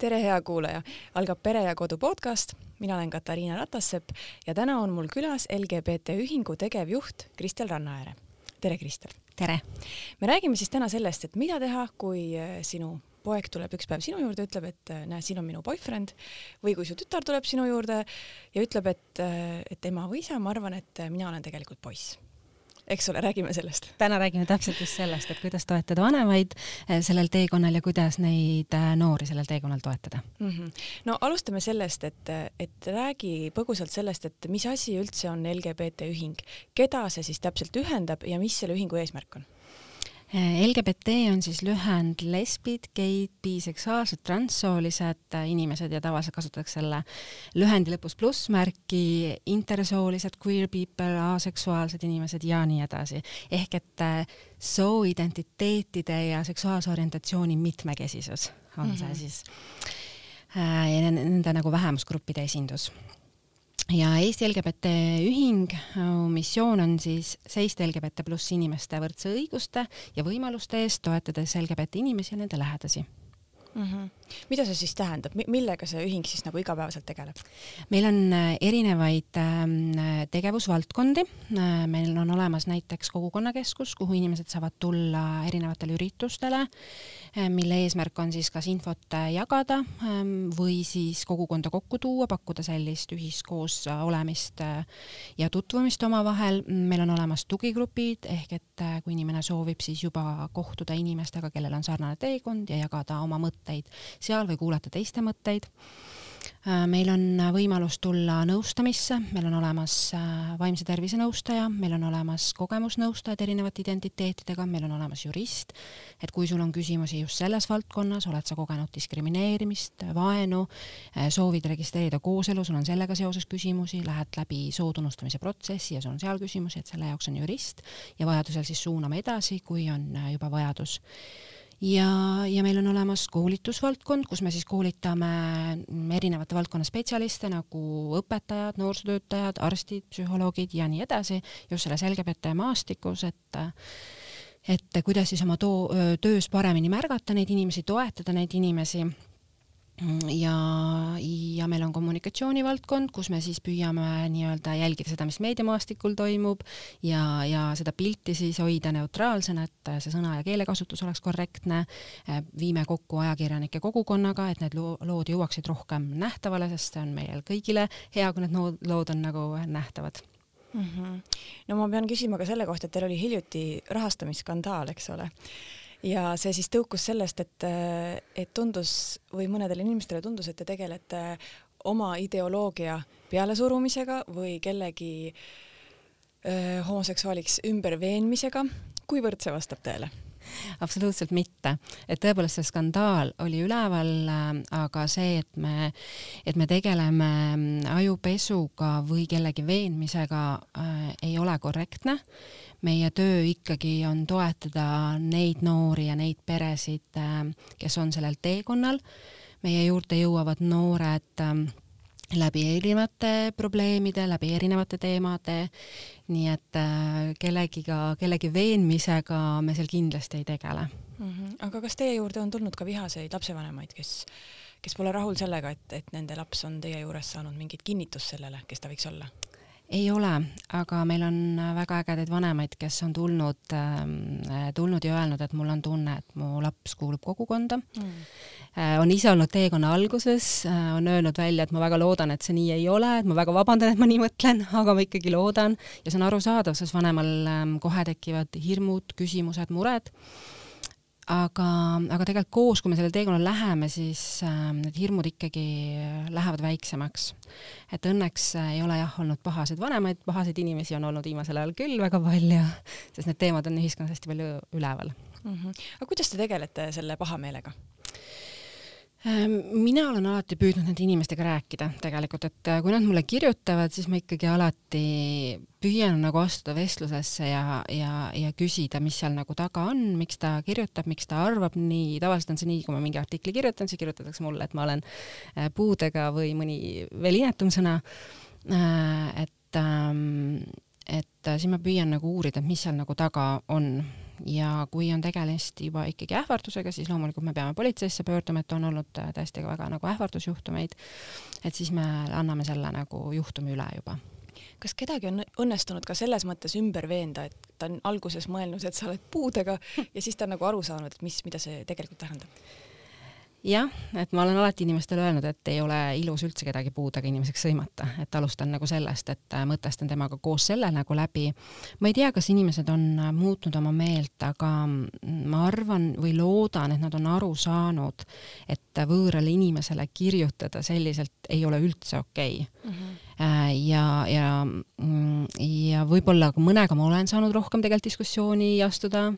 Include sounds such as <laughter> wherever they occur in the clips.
tere, hea kuulaja, algab Pere ja Kodu podcast, mina olen Katariina Ratassepp ja täna on mul külas LGBT ühingu tegevjuht Kristel Rannaääre. tere, Kristel. tere. me räägime siis täna sellest, et mida teha, kui äh, sinu poeg tuleb üks päev sinu juurde, ütleb, et äh, näe, siin on minu boyfriend või kui su tütar tuleb sinu juurde ja ütleb, et, äh, et ema või isa, ma arvan, et mina olen tegelikult poiss eks ole, räägime sellest. täna räägime täpselt just sellest, et kuidas toetada vanemaid eh, sellel teekonnal ja kuidas neid eh, noori sellel teekonnal toetada mm. -hmm. no alustame sellest, et, et räägi põgusalt sellest, et mis asi üldse on LGBT ühing, keda see siis täpselt ühendab ja mis selle ühingu eesmärk on LGBT on siis lühend lesbid, geid, biseksuaalsed, transsoolised eh, inimesed ja tavaliselt kasutatakse selle lühendi lõpus plussmärki, intersoolised, queer people, aseksuaalsed inimesed ja nii edasi. ehk et eh, sooidentiteetide ja seksuaalse orientatsiooni mitmekesisus on mm -hmm. see mhm. siis ja nende nagu vähemusgruppide esindus ja Eesti LGBT Ühing missioon on siis seista LGBT pluss inimeste võrdse õiguste ja võimaluste eest, toetades LGBT inimesi ja nende lähedasi mm. -hmm. mida see siis tähendab, millega see ühing siis nagu igapäevaselt tegeleb? meil on äh, erinevaid ähm, tegevusvaldkondi, äh, meil on olemas näiteks kogukonnakeskus, kuhu inimesed saavad tulla erinevatele üritustele, äh, mille eesmärk on siis kas infot jagada ähm, või siis kogukonda kokku tuua, pakkuda sellist ühiskoos olemist ja tutvumist omavahel. meil on olemas tugigrupid ehk et kui inimene soovib siis juba kohtuda inimestega, kellel on sarnane teekond ja jagada oma mõtteid mõtteid seal või kuulata teiste mõtteid. Äh, meil on võimalus tulla nõustamisse, meil on olemas äh, vaimse tervise nõustaja, meil on olemas kogemusnõustajad erinevate identiteetidega, meil on olemas jurist, et kui sul on küsimusi just selles valdkonnas, oled sa kogenud diskrimineerimist, vaenu, äh, soovid registreerida kooselu, sul on sellega seoses küsimusi, lähed läbi sootunnustamise protsessi ja sul on seal küsimusi, et selle jaoks on jurist ja vajadusel siis suuname edasi, kui on juba vajadus ja, ja meil on olemas koolitusvaldkond, kus me siis koolitame erinevate valdkonna spetsialiste nagu õpetajad, noorsootöötajad, arstid, psühholoogid ja nii edasi, just selles LGBT maastikus, et et kuidas siis oma too, töös paremini märgata neid inimesi, toetada neid inimesi ja, ja meil on kommunikatsioonivaldkond, kus me siis püüame nii-öelda jälgida seda, mis meediamaastikul toimub ja, ja seda pilti siis hoida neutraalsena, et see sõna- ja keelekasutus oleks korrektne. viime kokku ajakirjanike kogukonnaga, et need lood jõuaksid rohkem nähtavale, sest see on meil kõigile hea, kui need lood on nagu nähtavad mm. -hmm. no ma pean küsima ka selle kohta, et teil oli hiljuti rahastamisskandaal, eks ole ja see siis tõukus sellest, et, et tundus või mõnedele inimestele tundus, et te tegelete oma ideoloogia pealesurumisega või kellegi öö, homoseksuaaliks ümberveenmisega. kuivõrd see vastab tõele? Absoluutselt mitte, et tõepoolest see skandaal oli üleval, aga see, et me, et me tegeleme ajupesuga või kellegi veenmisega äh, ei ole korrektne meie töö ikkagi on toetada neid noori ja neid peresid, äh, kes on sellel teekonnal. meie juurde jõuavad noored ähm, läbi erinevate probleemide, läbi erinevate teemade, nii et äh, kellegiga, kellegi veenmisega me seal kindlasti ei tegele mm. -hmm. aga kas teie juurde on tulnud ka vihaseid lapsevanemaid, kes, kes pole rahul sellega, et, et nende laps on teie juures saanud mingit kinnitust sellele, kes ta võiks olla? Ei ole, aga meil on väga ägedaid vanemaid, kes on tulnud äh,, tulnud ja öelnud, et mul on tunne, et mu laps kuulub kogukonda. Mm.. Äh, on ise olnud teekonna alguses äh,, on öelnud välja, et ma väga loodan, et see nii ei ole, et ma väga vabandan, et ma nii mõtlen, <laughs> aga ma ikkagi loodan. Ja see on arusaadav, sest vanemal äh, kohe tekivad hirmud, küsimused, mured aga, aga tegelikult koos, kui me sellele teekonnale läheme, siis äh, need hirmud ikkagi lähevad väiksemaks. et õnneks äh, ei ole jah olnud pahaseid vanemaid, pahaseid inimesi on olnud viimasel ajal küll väga palju, sest need teemad on ühiskonnas hästi palju üleval mm. -hmm. aga kuidas te tegelete selle pahameelega? Ehm, mina olen alati püüdnud nende inimestega rääkida tegelikult, et äh, kui nad mulle kirjutavad, siis ma ikkagi alati püüan nagu astuda vestlusesse ja, ja, ja küsida, mis seal nagu taga on, miks ta kirjutab, miks ta arvab nii, tavaliselt on see nii, kui ma mingi artikli kirjutan, siis kirjutatakse mulle, et ma olen äh, puudega või mõni veel inetum sõna. Äh, et, ähm, et siis ma püüan nagu uurida, mis seal nagu taga on ja kui on tegemist juba ikkagi ähvardusega, siis loomulikult me peame politseisse pöörduma, et on olnud tõesti väga nagu ähvardusjuhtumeid, et siis me anname selle nagu juhtumi üle juba kas kedagi on õnnestunud ka selles mõttes ümber veenda, et ta on alguses mõelnud, et sa oled puudega <laughs> ja siis ta on nagu aru saanud, et mis, mida see tegelikult tähendab? Jah, et ma olen alati inimestele öelnud, et ei ole ilus üldse kedagi puudega inimeseks sõimata, et alustan nagu sellest, et äh, mõtestan temaga koos selle nagu läbi. ma ei tea, kas inimesed on äh, muutnud oma meelt, aga ma arvan või loodan, et nad on aru saanud, et võõrale inimesele kirjutada selliselt ei ole üldse okei okay. mm. -hmm ja, ja, mm, ja võib-olla mõnega ma olen saanud rohkem tegelikult diskussiooni astuda,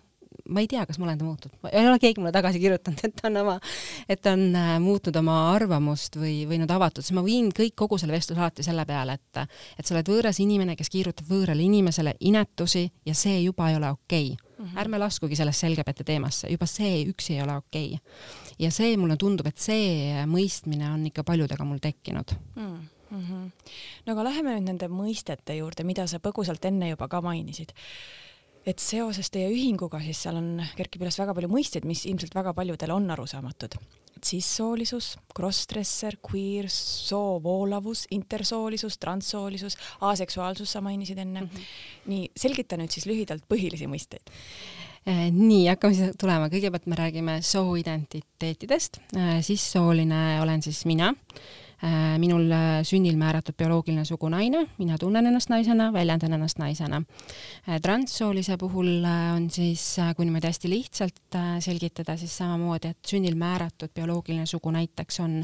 ma ei tea, kas ma olen ta muutnud, ei ole keegi mulle tagasi kirjutanud, et ta on oma, et ta on äh, muutnud oma arvamust või, või nüüd avatud, siis ma viin kõik, kogu selle vestluse alati selle peale, et et sa oled võõras inimene, kes kirjutab võõrale inimesele inetusi ja see juba ei ole okei okay. mm. -hmm. ärme laskugi sellest selgepete teemasse, juba see üksi ei ole okei okay.. ja see mulle tundub, et see mõistmine on ikka paljudega mul tekkinud mm. -hmm. no aga läheme nüüd nende mõistete juurde, mida sa põgusalt enne juba ka mainisid et seoses teie ühinguga siis seal on, kerkib üles väga palju mõisteid, mis ilmselt väga paljudele on arusaamatud. sissoolisus, cross-dresser, queer, soovoolavus, intersoolisus, transsoolisus, aseksuaalsus sa mainisid enne mm. -hmm. nii, selgita nüüd siis lühidalt põhilisi mõisteid äh, nii, hakkame siis tulema, kõigepealt me räägime sooidentiteetidest, äh, sissooline olen siis mina minul äh, sünnil määratud bioloogiline sugu naine, mina tunnen ennast naisena, väljendan ennast naisena. Äh, transsoolise puhul on siis, kui niimoodi hästi lihtsalt selgitada, siis samamoodi, et sünnil määratud bioloogiline sugu näiteks on,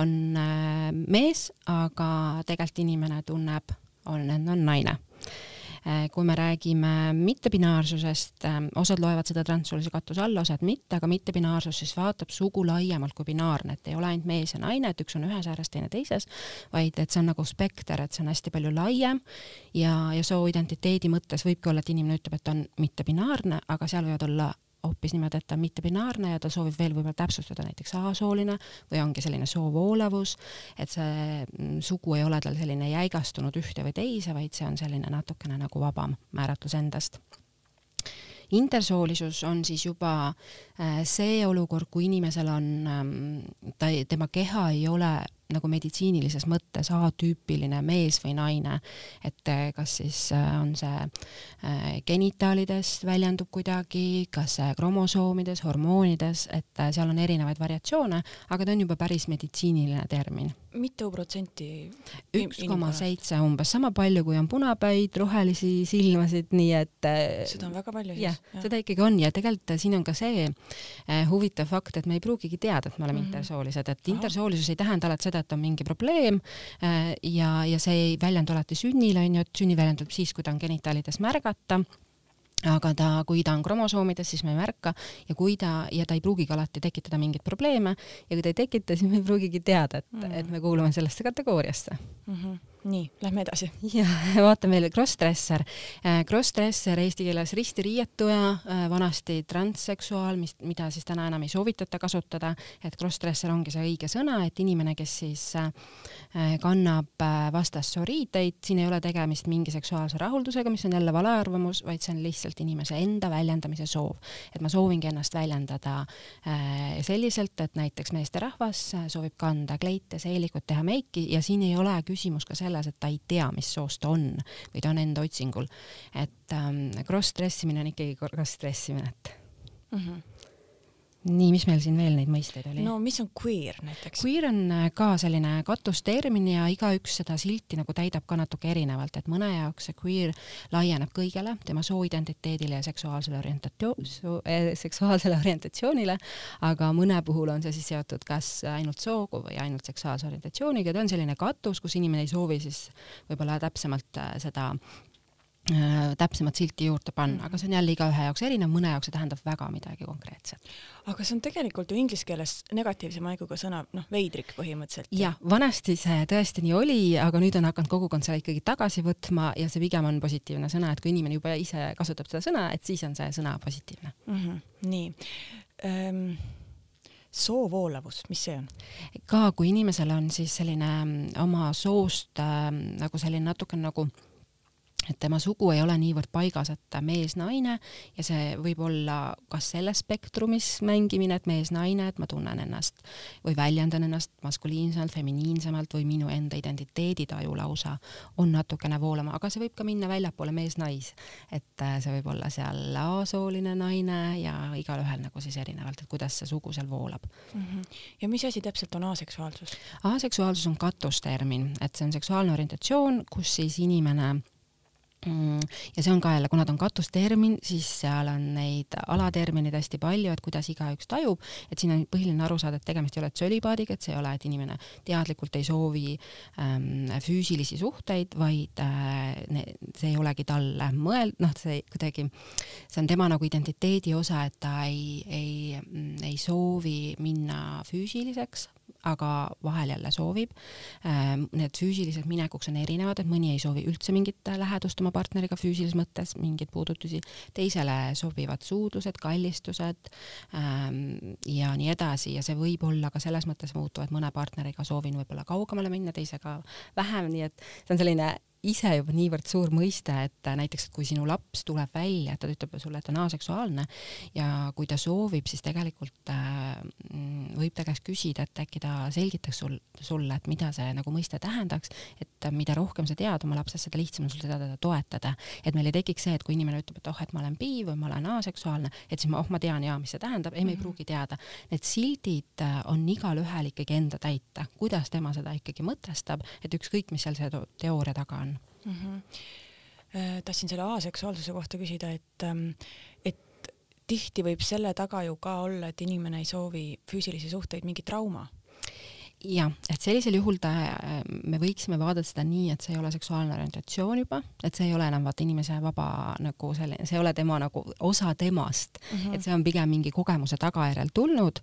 on mees, aga tegelikult inimene tunneb, on, on naine Äh, kui me räägime mittebinaarsusest, äh, osad loevad seda transsoolise katuse alla, osad mitte, aga mittebinaarsus siis vaatab sugu laiemalt kui binaarne, et ei ole ainult mees ja naine, et üks on ühes ääres, teine teises, vaid et see on nagu spekter, et see on hästi palju laiem. Ja, ja sooidentiteedi mõttes võibki olla, et inimene ütleb, et on mittebinaarne, aga seal võivad olla hoopis niimoodi, et ta on mittebinaarne ja ta soovib veel võib-olla täpsustada näiteks asooline või ongi selline soovoolavus, et see mm, sugu ei ole tal selline jäigastunud ühte või teise, vaid see on selline natukene nagu vabam määratlus endast. Intersoolisus on siis juba äh, see olukord, kui inimesel on, ähm, ta, tema keha ei ole nagu meditsiinilises mõttes atüüpiline mees või naine, et eh, kas siis eh, on see eh, genitaalides väljendub kuidagi, kas kromosoomides, hormoonides, et seal on erinevaid variatsioone, aga ta on juba päris meditsiiniline termin. Mitu protsenti? üks koma seitse umbes, sama palju kui on punapäid, rohelisi silmasid, nii et seda on väga palju siis? seda ikkagi on ja tegelikult siin on ka see huvitav fakt, et me ei pruugigi teada, et me oleme mm -hmm. intersoolised, et intersoolisus ei tähenda alati seda, et on mingi probleem äh, ja, ja see ei väljendu alati sünnil, onju, et sünni väljendub siis, kui ta on genitaalides märgata aga ta, kui ta on kromosoomides, siis me ei märka ja kui ta, ja ta ei pruugigi alati tekitada mingeid probleeme ja kui ta ei tekita, siis me ei pruugigi teada, et mm., et me kuulume sellesse kategooriasse mm. -hmm nii, lähme edasi. ja <laughs> vaatame veel crossdresser. Äh, crossdresser eesti keeles ristiriietuja, äh, vanasti transseksuaal, mis, mida siis täna enam ei soovitata kasutada, et crossdresser ongi see õige sõna, et inimene, kes siis äh, kannab vastassoriiteid, siin ei ole tegemist mingi seksuaalse rahuldusega, mis on jälle valearvamus, vaid see on lihtsalt inimese enda väljendamise soov. et ma soovingi ennast väljendada selliselt, et näiteks meesterahvas soovib kanda kleite, seelikut, teha meiki ja siin ei ole küsimus ka selles, selles, et ta ei tea, mis soost ta on või ta on enda otsingul. et ähm, cross-dress imine on ikkagi cross-dress imine, et mm. -hmm nii, mis meil siin veel neid mõisteid oli? no mis on queer näiteks? Queer on äh, ka selline katustermin ja igaüks seda silti nagu täidab ka natuke erinevalt, et mõne jaoks see queer laieneb kõigele, tema sooidentiteedile ja seksuaalsele orientatsioon, äh, seksuaalsele <laughs> orientatsioonile, aga mõne puhul on see siis seotud kas ainult sooga või ainult seksuaalse orientatsiooniga, ta on selline katus, kus inimene ei soovi siis võib-olla täpsemalt äh, seda täpsemat silti juurde panna, aga see on jälle igaühe jaoks erinev, mõne jaoks see tähendab väga midagi konkreetset. aga see on tegelikult ju inglise keeles negatiivse maiguga sõna, noh, veidrik põhimõtteliselt. jah, vanasti see tõesti nii oli, aga nüüd on hakanud kogukond selle ikkagi tagasi võtma ja see pigem on positiivne sõna, et kui inimene juba ise kasutab seda sõna, et siis on see sõna positiivne mm. -hmm. nii ähm soovoolavus, mis see on? ka kui inimesel on siis selline mm, oma soost äh, nagu selline natuke nagu et tema sugu ei ole niivõrd paigas, et mees-naine ja see võib olla kas selles spektrumis mängimine, et mees-naine, et ma tunnen ennast või väljendan ennast maskuliinsemalt, feminiinsemalt või minu enda identiteeditaju lausa on natukene voolama, aga see võib ka minna väljapoole mees-nais. et äh, see võib olla seal asooline naine ja igalühel nagu siis erinevalt, et kuidas see sugu seal voolab mm. -hmm. ja mis asi täpselt on aseksuaalsus? aseksuaalsus on katustermin, et see on seksuaalne orientatsioon, kus siis inimene ja see on ka jälle, kuna ta on katustermin, siis seal on neid alatermineid hästi palju, et kuidas igaüks tajub, et siin on põhiline aru saada, et tegemist ei ole tsölibaadiga, et see ei ole, et inimene teadlikult ei soovi ähm, füüsilisi suhteid, vaid äh, see ei olegi talle mõeld-, noh, see kuidagi, see on tema nagu identiteedi osa, et ta ei, ei, ei soovi minna füüsiliseks aga vahel jälle soovib. Ähm, need füüsilised minekuks on erinevad, et mõni ei soovi üldse mingit lähedust oma partneriga füüsilises mõttes, mingeid puudutusi, teisele sobivad suudlused, kallistused ähm, ja nii edasi ja see võib olla ka selles mõttes muutuv, et mõne partneriga soovin võib-olla kaugemale minna, teisega vähem, nii et see on selline ise juba niivõrd suur mõiste, et näiteks, et kui sinu laps tuleb välja, ta ütleb sulle, et ta on aseksuaalne ja kui ta soovib, siis tegelikult äh, võib ta käest küsida, et äkki ta selgitaks sul, sulle, et mida see nagu mõiste tähendaks, et mida rohkem sa tead oma lapsest, seda lihtsam on sul seda teda toetada. et meil ei tekiks see, et kui inimene ütleb, et oh, et ma olen bi või ma olen aseksuaalne, et siis ma, oh, ma tean jaa, mis see tähendab, ei, me ei mhm. pruugi teada. Need sildid äh, on igalühel ikkagi enda täita, kuidas tema seda ikkagi mõtestab, et ükskõik, mis seal see teooria taga on mm. -hmm. tahtsin selle aseksuaalsuse kohta küsida, et, ähm, et tihti võib selle taga ju ka olla, et inimene ei soovi füüsilisi suhteid, mingi trauma jah, et sellisel juhul ta, äh, me võiksime vaadata seda nii, et see ei ole seksuaalne orientatsioon juba, et see ei ole enam vaata inimese vaba nagu selline, see ei ole tema nagu osa temast mm, -hmm. et see on pigem mingi kogemuse tagajärjel tulnud,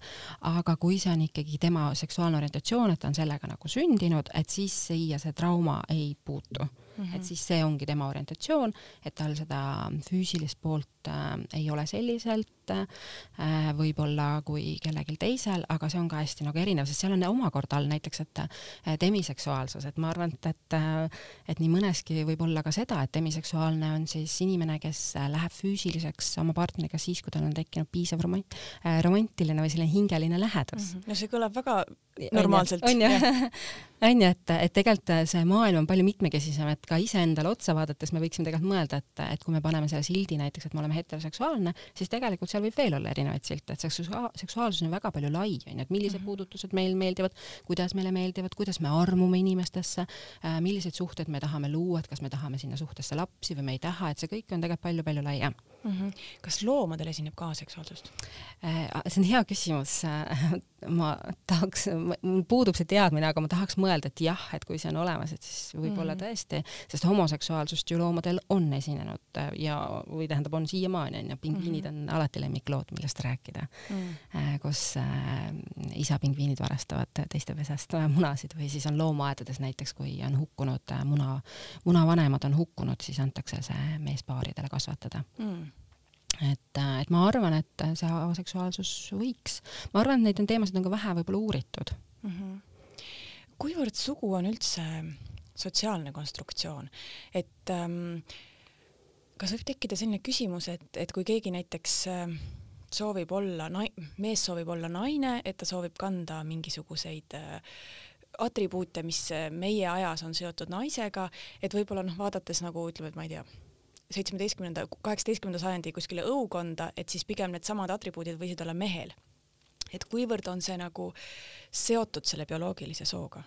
aga kui see on ikkagi tema seksuaalne orientatsioon, et ta on sellega nagu sündinud, et siis siia see trauma ei puutu mm. -hmm. et siis see ongi tema orientatsioon, et tal seda füüsilist poolt äh, ei ole selliselt äh, võib-olla kui kellelgi teisel, aga see on ka hästi nagu erinev, sest seal on omakorda all näiteks, et äh, demiseksuaalsus, et ma arvan, et, et äh, et nii mõneski võib olla ka seda, et demiseksuaalne on siis inimene, kes läheb füüsiliseks oma partneriga siis, kui tal on tekkinud piisav romant- romantiline või selline hingeline lähedus mm. -hmm. no see kõlab väga normaalselt. on ju, <laughs> on ju, et, et tegelikult see maailm on palju mitmekesisem, et ka iseendale otsa vaadates me võiksime tegelikult mõelda, et, et kui me paneme selle sildi näiteks, et me oleme heteroseksuaalne, siis tegelikult seal võib veel olla erinevaid silte, et seksuaal, seksuaalsus on väga palju lai, on ju, et millised mm -hmm. puudutused meil meeldivad, kuidas meile meeldivad, kuidas me armume inimestesse äh,, milliseid suhteid me tahame luua, et kas me tahame sinna suhtesse lapsi või me ei taha, et see kõik on tegelikult palju-palju laiem mm. -hmm. kas loomadel esineb ka seksuaalsust äh,? see on hea küsimus <laughs> ma tahaks, mul puudub see teadmine, aga ma tahaks mõelda, et jah, et kui see on olemas, et siis võib-olla mm tõesti, sest homoseksuaalsust ju loomadel on esinenud äh, ja, või tähendab, on siiamaani onju, pingviinid mm on alati lemmiklood, millest rääkida mm, -hmm. kus äh, isapingviinid varastavad teiste pesast munasid või siis on loomaaedades näiteks, kui on hukkunud äh, muna, munavanemad on hukkunud, siis antakse see meespaaridele kasvatada mm. et, äh, et ma arvan, et see aseksuaalsus võiks, ma arvan, et neid on teemasid on ka vähe võib-olla uuritud mm. -hmm. kuivõrd sugu on üldse sotsiaalne konstruktsioon, et ähm, kas võib tekkida selline küsimus, et, et kui keegi näiteks äh, soovib olla nai-, mees soovib olla naine, et ta soovib kanda mingisuguseid äh, atribuute, mis äh, meie ajas on seotud naisega, et võib-olla noh, vaadates nagu ütleme, et ma ei tea, seitsmeteistkümnenda, kaheksateistkümnenda sajandi kuskile õukonda, et siis pigem needsamad atribuudid võisid olla mehel. et kuivõrd on see nagu seotud selle bioloogilise sooga?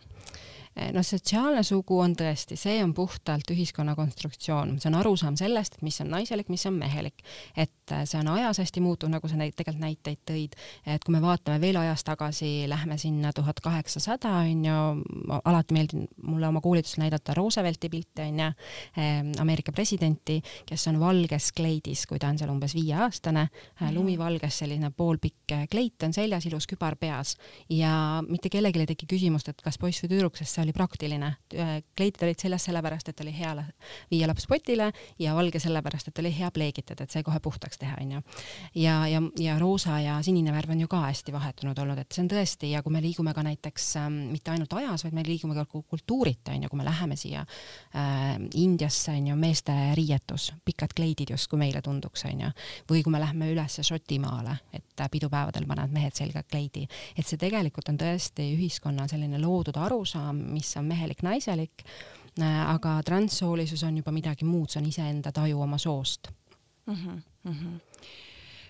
Eh, no sotsiaalne sugu on tõesti, see on puhtalt ühiskonna konstruktsioon, see on arusaam sellest, et mis on naiselik, mis on mehelik. et eh, see on ajas hästi muutuv, nagu sa neid tegelikult näiteid tõid, et kui me vaatame veel ajas tagasi, lähme sinna tuhat kaheksasada onju, alati meeldib mulle oma koolitusel näidata Roosevelti pilte onju, eh, Ameerika presidenti, kes on valges kleidis, kui ta on seal umbes viieaastane -hmm. lumivalges selline poolpikk kleit on seljas, ilus kübar peas ja mitte kellelgi ei teki küsimust, et kas poiss või tüdruk, sest see oli praktiline. kleidid olid seljas sellepärast, et oli hea viia laps potile ja valge sellepärast, et oli hea pleegitada, et sai kohe puhtaks teha, onju. ja, ja, ja roosa ja sinine värv on ju ka hästi vahetunud olnud, et see on tõesti ja kui me liigume ka näiteks äh, mitte ainult ajas, vaid me liigume ka kultuurita, onju, kui me läheme siia äh, Indiasse, onju, meeste riietus, pikad kleidid justkui meile tunduks, onju. või kui me läheme üles Šotimaale, et äh, pidupäevadel panevad mehed selga kleidi, et see tegelikult on tõesti ühiskonna selline loodud arusaam, mis on mehelik-naiselik äh,, aga transsoolisus on juba midagi muud, see on iseenda taju oma soost mm. -hmm, mm -hmm.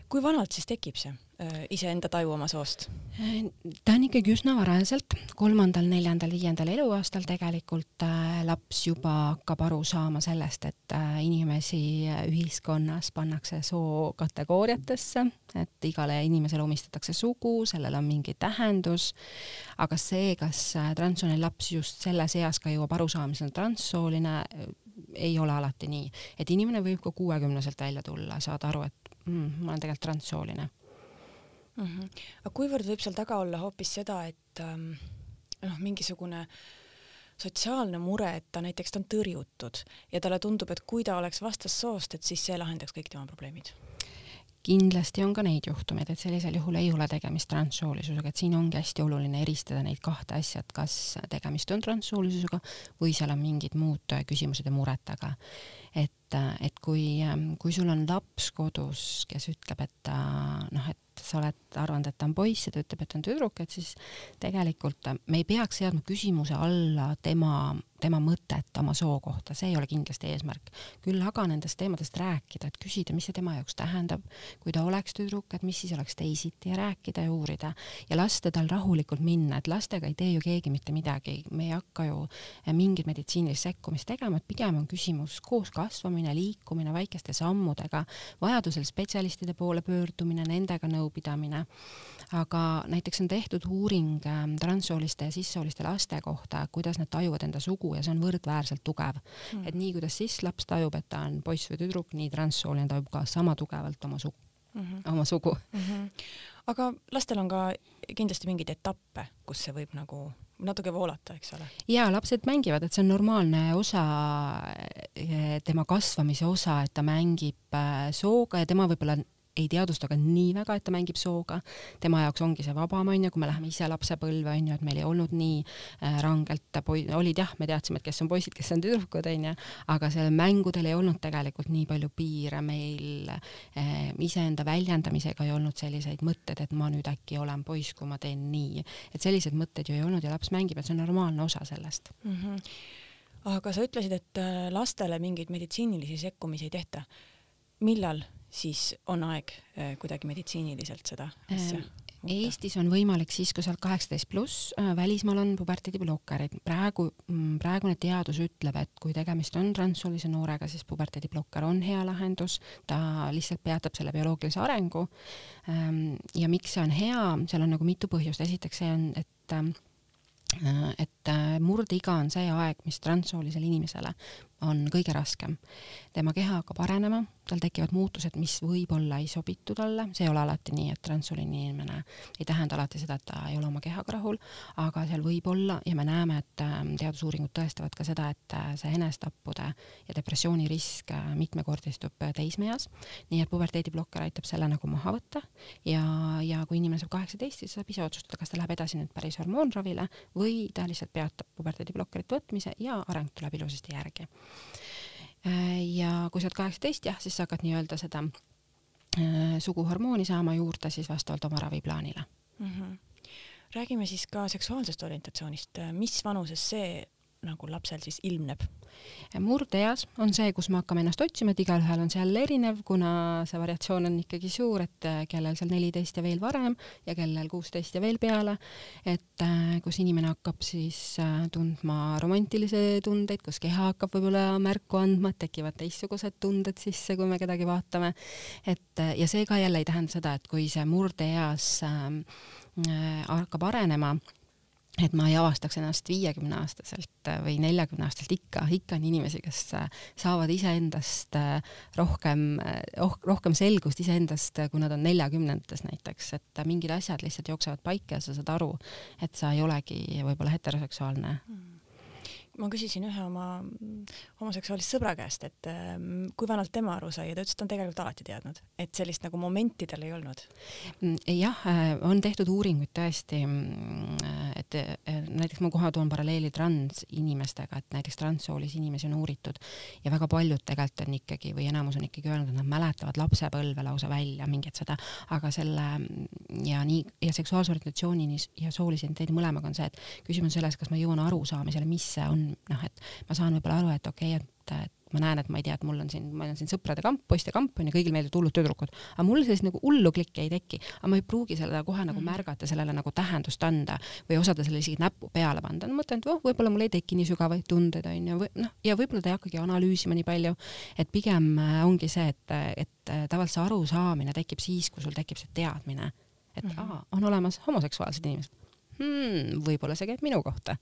Kui vanalt siis tekib see? Äh, iseenda taju oma soost? ta on ikkagi üsna varajaselt, kolmandal, neljandal, viiendal eluaastal tegelikult äh, laps juba hakkab aru saama sellest, et äh, inimesi ühiskonnas pannakse sookategooriatesse, et igale inimesele omistatakse sugu, sellel on mingi tähendus, aga see, kas transsooline laps just selles eas ka jõuab arusaamisele transsooline, ei ole alati nii, et inimene võib ka kuuekümneselt välja tulla, saada aru, et mm, ma olen tegelikult transsooline mm. -hmm. aga kuivõrd võib seal taga olla hoopis seda, et ähm, noh, mingisugune sotsiaalne mure, et ta näiteks, ta on tõrjutud ja talle tundub, et kui ta oleks vastassoost, et siis see lahendaks kõik tema probleemid kindlasti on ka neid juhtumeid, et sellisel juhul ei ole tegemist transsoolisusega, et siin ongi hästi oluline eristada neid kahte asja, et kas tegemist on transsoolisusega või seal on mingid muud küsimused ja mured taga. et, et kui, kui sul on laps kodus, kes ütleb, et ta noh, et sa oled arvanud, et ta on poiss ja ta ütleb, et ta on tüdruk, et siis tegelikult me ei peaks seadma küsimuse alla tema, tema mõtet oma soo kohta, see ei ole kindlasti eesmärk. küll aga nendest teemadest rääkida, et küsida, mis see tema jaoks tähendab, kui ta oleks tüdruk, et mis siis oleks teisiti ja rääkida ja uurida ja lasta tal rahulikult minna, et lastega ei tee ju keegi mitte midagi, me ei hakka ju mingit meditsiinilist sekkumist tegema, et pigem on küsimus koos kasvamine, liikumine väikeste sammudega, vajadusel spetsialistide poole pöördumine, nendega nõu nõupidamine. aga näiteks on tehtud uuring ähm, transsooliste ja sissooliste laste kohta, kuidas nad tajuvad enda sugu ja see on võrdväärselt tugev mm.. et nii, kuidas sisslaps tajub, et ta on poiss või tüdruk, nii transsooline tajub ka sama tugevalt oma sugu mm, -hmm. oma sugu mm. -hmm. aga lastel on ka kindlasti mingeid etappe, kus see võib nagu natuke voolata, eks ole. ja lapsed mängivad, et see on normaalne osa, eh, tema kasvamise osa, et ta mängib äh, sooga ja tema võib-olla ei teadvusta ka nii väga, et ta mängib sooga. tema jaoks ongi see vabam, onju, kui me läheme ise lapsepõlve, onju, et meil ei olnud nii äh, rangelt olid jah, me teadsime, et kes on poisid, kes on tüdrukud, onju, aga seal mängudel ei olnud tegelikult nii palju piire, meil äh, iseenda väljendamisega ei olnud selliseid mõtteid, et ma nüüd äkki olen poiss, kui ma teen nii. et selliseid mõtteid ju ei olnud ja laps mängib, et see on normaalne osa sellest mm. -hmm. aga sa ütlesid, et äh, lastele mingeid meditsiinilisi sekkumisi ei tehta. millal siis on aeg äh, kuidagi meditsiiniliselt seda asja muuta? Eestis on võimalik siis, kui sa oled kaheksateist pluss, äh, välismaal on puberteediblokkerid. praegu, mm, praegune teadus ütleb, et kui tegemist on transsoolise noorega, siis puberteediblokker on hea lahendus, ta lihtsalt peatab selle bioloogilise arengu. Ähm, ja miks see on hea, seal on nagu mitu põhjust, esiteks see on, et ähm, äh, et murdeiga on see aeg, mis transsoolisele inimesele on kõige raskem. tema keha hakkab arenema, tal tekivad muutused, mis võib-olla ei sobitu talle, see ei ole alati nii, et transsooline inimene ei tähenda alati seda, et ta ei ole oma kehaga rahul, aga seal võib olla ja me näeme, et ähm, teadusuuringud tõestavad ka seda, et äh, see enesetappude ja depressiooni risk äh, mitmekordistub äh, teismeeas, nii et puberteediblokker aitab selle nagu maha võtta. Ja, ja kui inimene saab kaheksateist, siis saab ise otsustada, kas ta läheb edasi nüüd päris hormoonravile või ta lihtsalt peatab puberteediblokkerit võtmise ja areng tuleb ilusasti järgi ja kui sa oled kaheksateist, jah, siis sa hakkad nii-öelda seda äh, suguhormooni saama juurde siis vastavalt oma raviplaanile mm. -hmm. räägime siis ka seksuaalsest orientatsioonist, mis vanuses see nagu lapsel siis ilmneb? murdeeas on see, kus me hakkame ennast otsima, et igalühel on seal erinev, kuna see variatsioon on ikkagi suur, et äh, kellel seal neliteist ja veel varem ja kellel kuusteist ja veel peale, et äh, kus inimene hakkab siis äh, tundma romantilisi tundeid, kus keha hakkab võib-olla märku andma, et tekivad teistsugused tunded sisse, kui me kedagi vaatame. et ja see ka jälle ei tähenda seda, et kui see murdeeas äh, hakkab arenema et ma ei avastaks ennast viiekümne aastaselt äh, või neljakümne aastaselt ikka, ikka on inimesi, kes äh, saavad iseendast äh, rohkem, oh, rohkem selgust iseendast, kui nad on neljakümnendates näiteks, et mingid asjad lihtsalt jooksevad paika ja sa saad aru, et sa ei olegi võib-olla heteroseksuaalne. Mm ma küsisin ühe oma homoseksuaalist sõbra käest, et ähm, kui vanalt tema aru sai ja ta ütles, et ta on tegelikult alati teadnud, et sellist nagu momenti tal ei olnud. Mm, jah, äh, on tehtud uuringuid tõesti, mm, et näiteks ma kohe toon paralleeli transinimestega, et näiteks transsoolisi inimesi on uuritud ja väga paljud tegelikult on ikkagi või enamus on ikkagi öelnud, et nad mäletavad lapsepõlve lausa välja mingit seda, aga selle ja nii ja seksuaalse orientatsiooni ja soolise identiteedi mõlemaga on see, et küsimus selles, kas ma jõuan arusaamisele, mis see on noh, et ma saan võib-olla aru, et okei okay,, et, et ma näen, et ma ei tea, et mul on siin, ma olen siin sõprade kamp, poiste kamp on ju, kõigil meeldivad hullud tüdrukud, aga mul sellist nagu hullu klikki ei teki, aga ma ei pruugi seda kohe nagu mm. märgata, sellele nagu tähendust anda või osada sellele isegi näppu peale panna. mõtlen, et oh, võib-olla mul ei teki nii sügavaid tundeid, on ju, või noh, ja võib-olla ta ei hakkagi analüüsima nii palju, et pigem äh, ongi see, et, et äh, tavaliselt see arusaamine tekib siis, kui sul tekib see teadmine, et mm -hmm. aa, on olemas homoseksuaalsed inimesed hmm,. võib-olla see käib minu kohta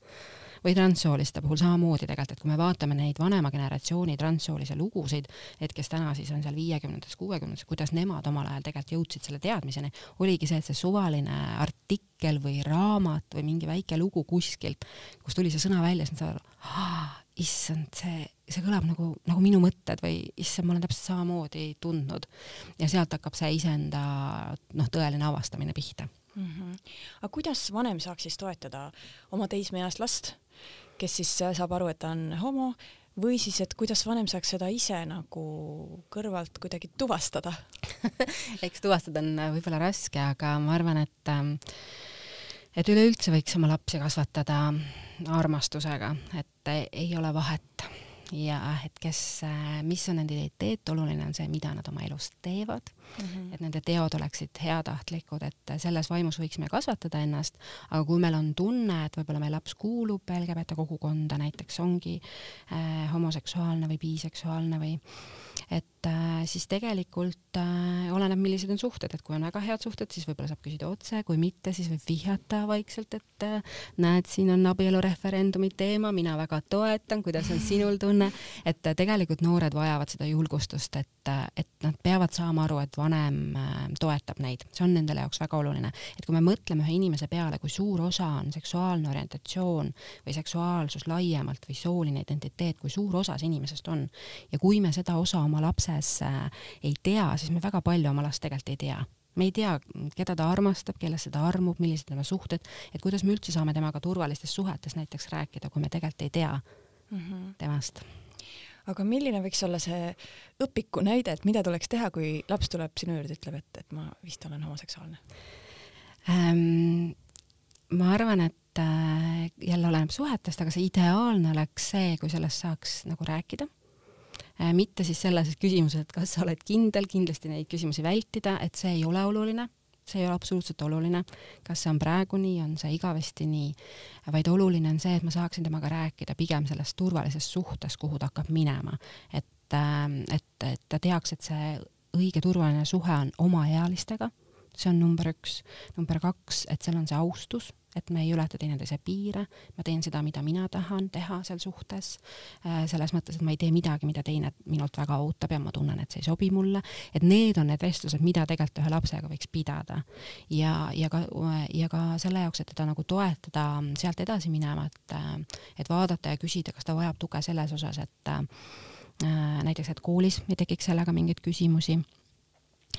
või transsooliste puhul samamoodi tegelikult, et kui me vaatame neid vanema generatsiooni transsoolise lugusid, et kes täna siis on seal viiekümnendates, kuuekümnendates, kuidas nemad omal ajal tegelikult jõudsid selle teadmiseni, oligi see, et see suvaline artikkel või raamat või mingi väike lugu kuskilt, kus tuli see sõna välja, siis nad saavad aru, issand, see, see kõlab nagu, nagu minu mõtted või issand, ma olen täpselt samamoodi tundnud. ja sealt hakkab see iseenda noh, tõeline avastamine pihta mm. -hmm. aga kuidas vanem saaks siis toetada oma teismeeast last, kes siis äh, saab aru, et ta on homo või siis, et kuidas vanem saaks seda ise nagu kõrvalt kuidagi tuvastada <laughs> eks tuvastada on äh, võib-olla raske, aga ma arvan, et ähm, et üleüldse võiks oma lapsi kasvatada armastusega, et ei ole vahet ja et kes, äh, mis on nende identiteet, oluline on see, mida nad oma elus teevad mm, -hmm. et nende teod oleksid heatahtlikud, et selles vaimus võiksime kasvatada ennast, aga kui meil on tunne, et võib-olla meie laps kuulub LGBT kogukonda, näiteks ongi äh, homoseksuaalne või biseksuaalne või et siis tegelikult äh, oleneb, millised on suhted, et kui on väga head suhted, siis võib-olla saab küsida otse, kui mitte, siis võib vihjata vaikselt, et äh, näed, siin on abielureferendumi teema, mina väga toetan, kuidas on sinul tunne, et äh, tegelikult noored vajavad seda julgustust, et äh,, et nad peavad saama aru, et vanem äh, toetab neid, see on nendele jaoks väga oluline. et kui me mõtleme ühe inimese peale, kui suur osa on seksuaalne orientatsioon või seksuaalsus laiemalt või sooline identiteet, kui suur osa see inimesest on ja kui me seda osa oma lapses äh, ei tea, siis me väga palju oma last tegelikult ei tea me ei tea, keda ta armastab, kellesse ta armub, millised tema suhted, et kuidas me üldse saame temaga turvalistes suhetes näiteks rääkida, kui me tegelikult ei tea mm -hmm. temast. aga milline võiks olla see õpiku näide, et mida tuleks teha, kui laps tuleb sinu juurde, ütleb, et, et ma vist olen homoseksuaalne ähm,? ma arvan, et äh, jälle oleneb suhetest, aga see ideaalne oleks see, kui sellest saaks nagu rääkida mitte siis selles küsimuses, et kas sa oled kindel, kindlasti neid küsimusi vältida, et see ei ole oluline, see ei ole absoluutselt oluline, kas see on praegu nii, on see igavesti nii, vaid oluline on see, et ma saaksin temaga rääkida pigem sellest turvalisest suhtest, kuhu ta hakkab minema, et, äh, et, et ta teaks, et see õige turvaline suhe on omaealistega, see on number üks, number kaks, et seal on see austus et me ei ületa teineteise piire, ma teen seda, mida mina tahan teha seal suhtes, äh, selles mõttes, et ma ei tee midagi, mida teine minult väga ootab ja ma tunnen, et see ei sobi mulle, et need on need vestlused, mida tegelikult ühe lapsega võiks pidada. ja, ja ka, ja ka selle jaoks, et teda nagu toetada sealt edasi minema, et, et vaadata ja küsida, kas ta vajab tuge selles osas, et äh, näiteks, et koolis ei tekiks sellega mingeid küsimusi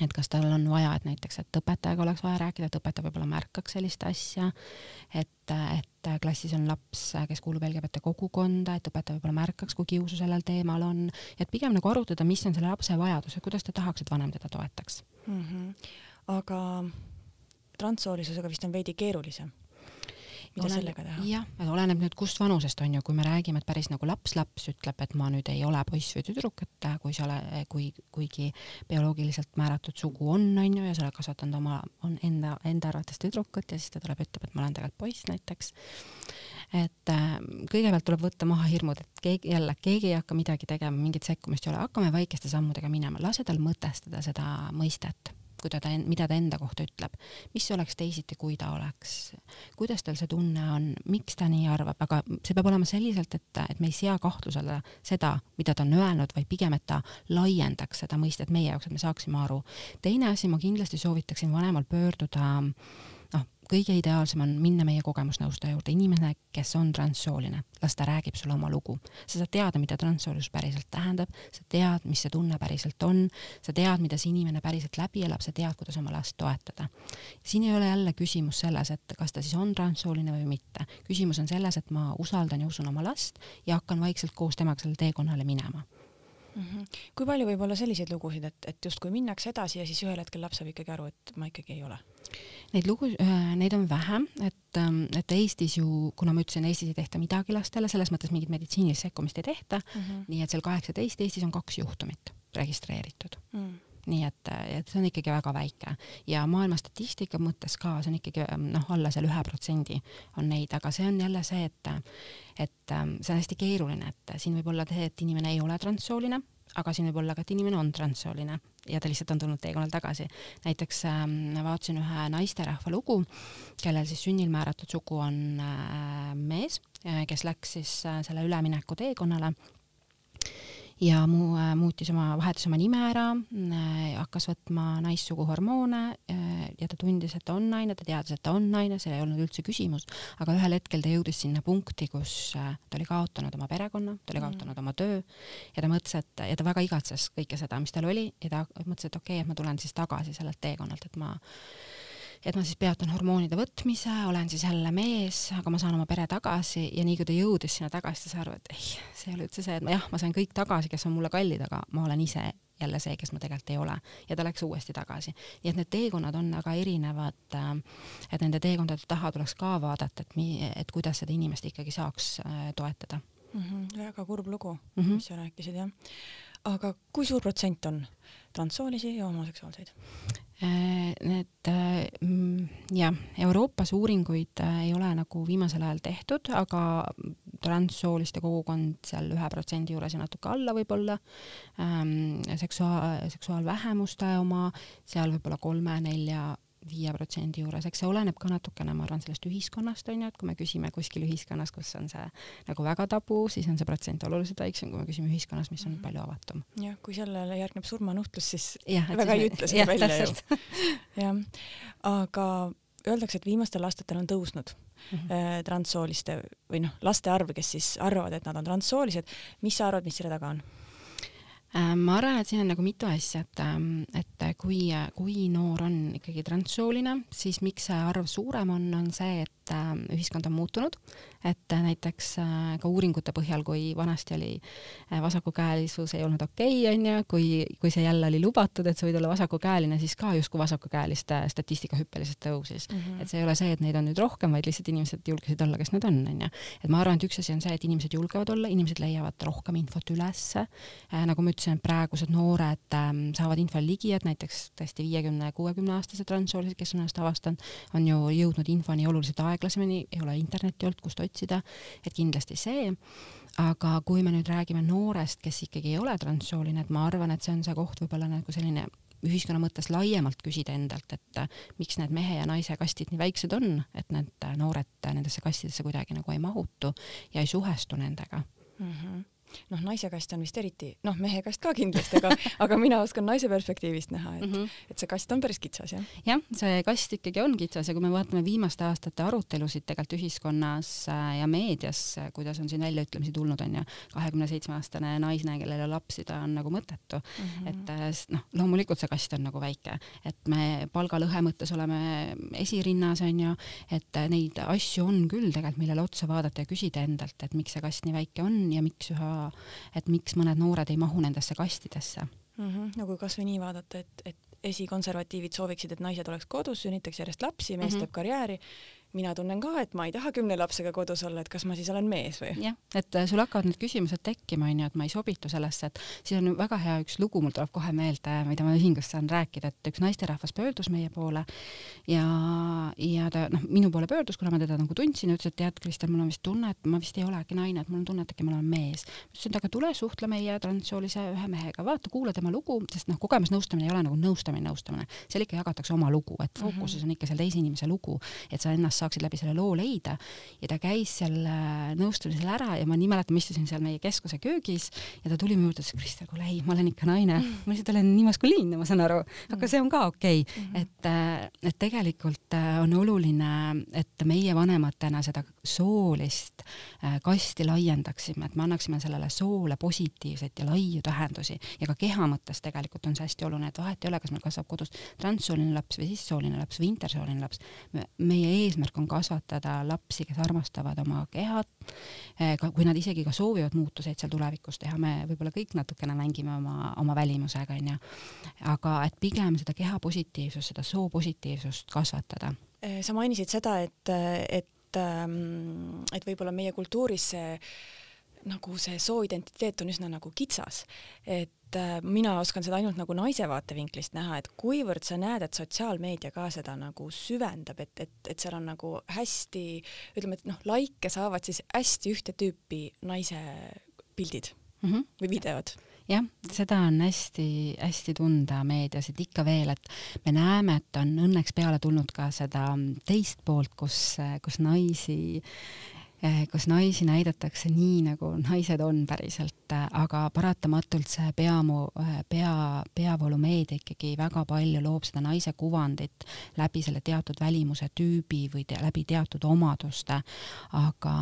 et kas tal on vaja, et näiteks, et õpetajaga oleks vaja rääkida, et õpetaja võib-olla märkaks sellist asja, et, et klassis on laps, kes kuulub LGBT kogukonda, et õpetaja võib-olla märkaks, kui kiusu sellel teemal on, et pigem nagu arutada, mis on selle lapse vajadus ja kuidas ta tahaks, et vanem teda toetaks mm. -hmm. aga transsoolisusega vist on veidi keerulisem mida Olen, sellega teha? jah, oleneb nüüd kust vanusest on ju, kui me räägime, et päris nagu laps-laps ütleb, et ma nüüd ei ole poiss või tüdruk, et kui sa ole, kui, kuigi bioloogiliselt määratud sugu on, on ju, ja sa oled kasvatanud oma, on enda, enda arvates tüdrukut ja siis ta tuleb, ütleb, et ma olen tegelikult poiss näiteks. et äh, kõigepealt tuleb võtta maha hirmud, et keegi jälle, keegi ei hakka midagi tegema, mingit sekkumist ei ole, hakkame väikeste sammudega minema, lase tal mõtestada seda mõistet kui ta, mida ta enda kohta ütleb, mis oleks teisiti, kui ta oleks, kuidas tal see tunne on, miks ta nii arvab, aga see peab olema selliselt, et, et me ei sea kahtlusele seda, mida ta on öelnud, vaid pigem, et ta laiendaks seda mõistet meie jaoks, et me saaksime aru. teine asi, ma kindlasti soovitaksin vanemal pöörduda noh, kõige ideaalsem on minna meie kogemusnõustaja juurde, inimene, kes on transsooline, las ta räägib sulle oma lugu. sa saad teada, mida transsoolisus päriselt tähendab, sa tead, mis see tunne päriselt on, sa tead, mida see inimene päriselt läbi elab, sa tead, kuidas oma last toetada. siin ei ole jälle küsimus selles, et kas ta siis on transsooline või mitte. küsimus on selles, et ma usaldan ja usun oma last ja hakkan vaikselt koos temaga sellele teekonnale minema mm. -hmm. kui palju võib olla selliseid lugusid, et, et justkui minnakse edasi ja siis ühel hetkel laps saab ikkagi aru, et ma ikkagi ei ole? Neid lugu, äh, neid on vähe, et, ähm, et Eestis ju, kuna ma ütlesin, Eestis ei tehta midagi lastele, selles mõttes mingit meditsiinilist sekkumist ei tehta mm, -hmm. nii et seal kaheksateist, Eestis on kaks juhtumit registreeritud mm nii et, et see on ikkagi väga väike ja maailma statistika mõttes ka, see on ikkagi noh, alla seal ühe protsendi on neid, aga see on jälle see, et, et ähm, see on hästi keeruline, et siin võib olla see, et inimene ei ole transsooline aga siin võib olla ka, et inimene on transsooline ja ta lihtsalt on tulnud teekonnal tagasi. näiteks äh, vaatasin ühe naisterahva lugu, kellel siis sünnil määratud sugu on äh, mees, kes läks siis äh, selle ülemineku teekonnale ja mu äh, muutis oma, vahetas oma nime ära äh,, hakkas võtma naissugu hormoone äh, ja ta tundis, et ta on naine, ta teadis, et ta on naine, see ei olnud üldse küsimus, aga ühel hetkel ta jõudis sinna punkti, kus ta oli kaotanud oma perekonna, ta oli mm. kaotanud oma töö ja ta mõtles, et ja ta väga igatses kõike seda, mis tal oli ja ta mõtles, et okei okay,, et ma tulen siis tagasi sellelt teekonnalt, et ma et ma siis peatan hormoonide võtmise, olen siis jälle mees, aga ma saan oma pere tagasi ja nii kui ta jõudis sinna tagasi, ta sai aru, et ei, see ei ole üldse see, et ma jah, ma sain kõik tagasi, kes on mulle kallid, aga ma olen ise jälle see, kes ma tegelikult ei ole ja ta läks uuesti tagasi. nii et need teekonnad on väga erinevad. Äh, et nende teekondade taha tuleks ka vaadata, et mi-, et kuidas seda inimest ikkagi saaks äh, toetada mm. -hmm, väga kurb lugu mm, -hmm. mis sa rääkisid jah. Aga kui suur protsent on transsoolisi ja homoseksuaalseid? Äh, need mm, jah, Euroopas uuringuid äh, ei ole nagu viimasel ajal tehtud, aga transsooliste kogukond seal ühe protsendi juures ja natuke alla võib-olla ähm,, seksuaal, seksuaalvähemuste oma seal võib-olla kolme-nelja viie protsendi juures, eks see oleneb ka natukene, ma arvan, sellest ühiskonnast on ju, et kui me küsime kuskil ühiskonnas, kus on see nagu väga tabu, siis on see protsent oluliselt väiksem, kui me küsime ühiskonnas, mis on -hmm. palju avatum. jah, kui sellele järgneb surmanuhtlus, siis ja, väga ei ütle seda välja ju. <laughs> jah, aga öeldakse, et viimastel aastatel on tõusnud mm -hmm. transsooliste või noh, laste arv, kes siis arvavad, et nad on transsoolised. mis sa arvad, mis selle taga on? Äh, ma arvan, et siin on nagu mitu asja, et, ähm, et kui, kui noor on ikkagi transsooline, siis miks see arv suurem on, on see, et ähm, ühiskond on muutunud, et näiteks äh, ka uuringute põhjal, kui vanasti oli äh, vasakukäelisus ei olnud okei okay,, onju, kui, kui see jälle oli lubatud, et sa võid olla vasakukäeline, siis ka justkui vasakukäeliste statistika hüppeliselt tõusis mm. -hmm. et see ei ole see, et neid on nüüd rohkem, vaid lihtsalt inimesed julgesid olla, kes nad on, onju. et ma arvan, et üks asi on see, et inimesed julgevad olla, inimesed leiavad rohkem infot ülesse äh,. nagu ma ütlesin, praegused noored äh, saavad infole ligi, et näiteks tõesti viiekümne, kuuekümne aastased transsoolised, kes on ennast avastanud, on ju jõudnud infoni oluliselt aeglasemini, ei ole internetti olnud, kust otsida et kindlasti see, aga kui me nüüd räägime noorest, kes ikkagi ei ole transsooline, et ma arvan, et see on see koht võib-olla nagu selline ühiskonna mõttes laiemalt küsida endalt, et miks need mehe ja naise kastid nii väiksed on, et need noored nendesse kastidesse kuidagi nagu ei mahutu ja ei suhestu nendega mm. -hmm noh, naise kast on vist eriti, noh, mehe kast ka kindlasti, aga, <laughs> aga mina oskan naise perspektiivist näha, et mm, -hmm. et see kast on päris kitsas, jah? jah, see kast ikkagi on kitsas ja kui me vaatame viimaste aastate arutelusid tegelikult ühiskonnas äh, ja meedias, äh, kuidas on siin väljaütlemisi tulnud, on ju, kahekümne seitsme aastane naisne, kellel ei ole lapsi, ta on nagu mõttetu mm. -hmm. et äh, noh, loomulikult see kast on nagu väike, et me palgalõhe mõttes oleme esirinnas, on ju, et neid asju on küll tegelikult, millele otsa vaadata ja küsida endalt, et miks see kast nii väike on ja miks üha et miks mõned noored ei mahu nendesse kastidesse mm. -hmm. no kui kasvõi nii vaadata, et, et esikonservatiivid sooviksid, et naised oleks kodus, sünnitaks järjest lapsi, mees mm -hmm. teeb karjääri mina tunnen ka, et ma ei taha kümne lapsega kodus olla, et kas ma siis olen mees või? jah, et äh, sul hakkavad need küsimused tekkima, onju, et ma ei sobitu sellesse, et siis on väga hea üks lugu, mul tuleb kohe meelde, mida ma ühingus saan rääkida, et üks naisterahvas pöördus meie poole ja, ja ta noh, minu poole pöördus, kuna ma teda nagu tundsin, ütles, et tead, Kristel, mul on vist tunne, et ma vist ei ole äkki naine, et mul on tunne, et äkki ma olen mees. ma ütlesin, et aga tule suhtle meie transsoolise ühe mehega, vaata, kuula tema lugu, sest noh, kogemusnõustamine ei ole nagu nõustamine, nõustamine, seal ikka jagatakse oma lugu, et fookuses on ikka seal teise inimese lugu, et sa ennast saaksid läbi selle loo leida ja ta käis seal nõustamisel ära ja ma nii mäletan, ma istusin seal meie keskuse köögis ja ta tuli mu juurde, ütles Kristel, kuule ei, ma olen ikka naine, ma lihtsalt olen nii maskuliinne, ma saan aru, aga see on ka okei okay. mm, -hmm. et, et tegelikult on oluline, et meie vanematena seda soolist kasti laiendaksime, et me annaksime sellele soole positiivseid ja laiu tähendusi ja ka keha mõttes tegelikult on see hästi oluline, et vahet ei ole, kas meil kasvab kodus transsooline laps või sissooline laps või intersooline laps. meie eesmärk on kasvatada lapsi, kes armastavad oma kehat, eh, kui nad isegi ka soovivad muutuseid seal tulevikus teha, me võib-olla kõik natukene mängime oma, oma välimusega, onju. aga et pigem seda keha positiivsust, seda soo positiivsust kasvatada. Eh, sa mainisid seda, et, et ähm, et võib-olla meie kultuuris see nagu see sooidentiteet on üsna nagu kitsas, et äh, mina oskan seda ainult nagu naise vaatevinklist näha, et kuivõrd sa näed, et sotsiaalmeedia ka seda nagu süvendab, et, et, et seal on nagu hästi, ütleme, et noh, likee saavad siis hästi ühte tüüpi naise pildid mm -hmm. või videod jah, seda on hästi-hästi tunda meedias, et ikka veel, et me näeme, et on õnneks peale tulnud ka seda teist poolt, kus, kus naisi kus naisi näidatakse nii, nagu naised on päriselt, eh, aga paratamatult see peamu, eh, pea, peavoolumeedia ikkagi väga palju loob seda naise kuvandit läbi selle teatud välimuse tüübi või te, läbi teatud omaduste, aga,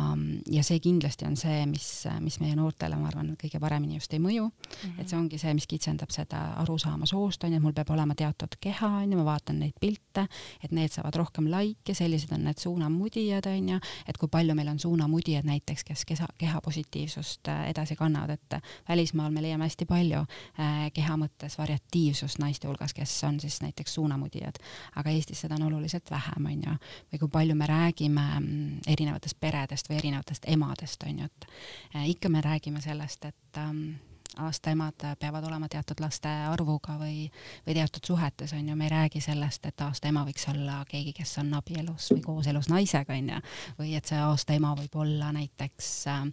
ja see kindlasti on see, mis, mis meie noortele, ma arvan, kõige paremini just ei mõju mm, -hmm. et see ongi see, mis kitsendab seda arusaama soost, on ju, et mul peab olema teatud keha, on ju, ma vaatan neid pilte, et need saavad rohkem likee, sellised on need suunamudijad, on ju, et kui palju meil on suunamudijad näiteks, kes keha, keha positiivsust äh, edasi kannavad, et välismaal me leiame hästi palju äh, keha mõttes variatiivsust naiste hulgas, kes on siis näiteks suunamudijad, aga Eestis seda on oluliselt vähem, on ju, või kui palju me räägime mm, erinevatest peredest või erinevatest emadest, on ju, et äh, ikka me räägime sellest, et ähm, aastaemad peavad olema teatud laste arvuga või, või teatud suhetes, on ju, me ei räägi sellest, et aastaema võiks olla keegi, kes on abielus või kooselus naisega, on ju, või et see aastaema võib olla näiteks äh,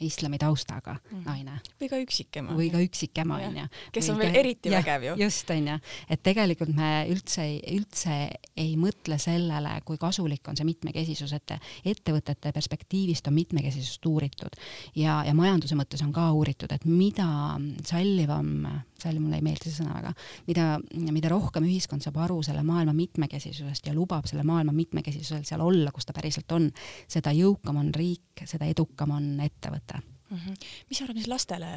islami taustaga mm. naine. või ka üksikema. või ka üksikema, on ju. kes on veel eriti ja, vägev ju. just, on ju, et tegelikult me üldse ei, üldse ei mõtle sellele, kui kasulik on see mitmekesisus, et ettevõtete perspektiivist on mitmekesisust uuritud ja, ja majanduse mõttes on ka uuritud, et mida sallivam, salliv mulle ei meeldi see sõna väga, mida, mida rohkem ühiskond saab aru selle maailma mitmekesisusest ja lubab selle maailma mitmekesisusel seal olla, kus ta päriselt on, seda jõukam on riik, seda edukam on ettevõte mm. -hmm. mis sa arvad, mis lastele,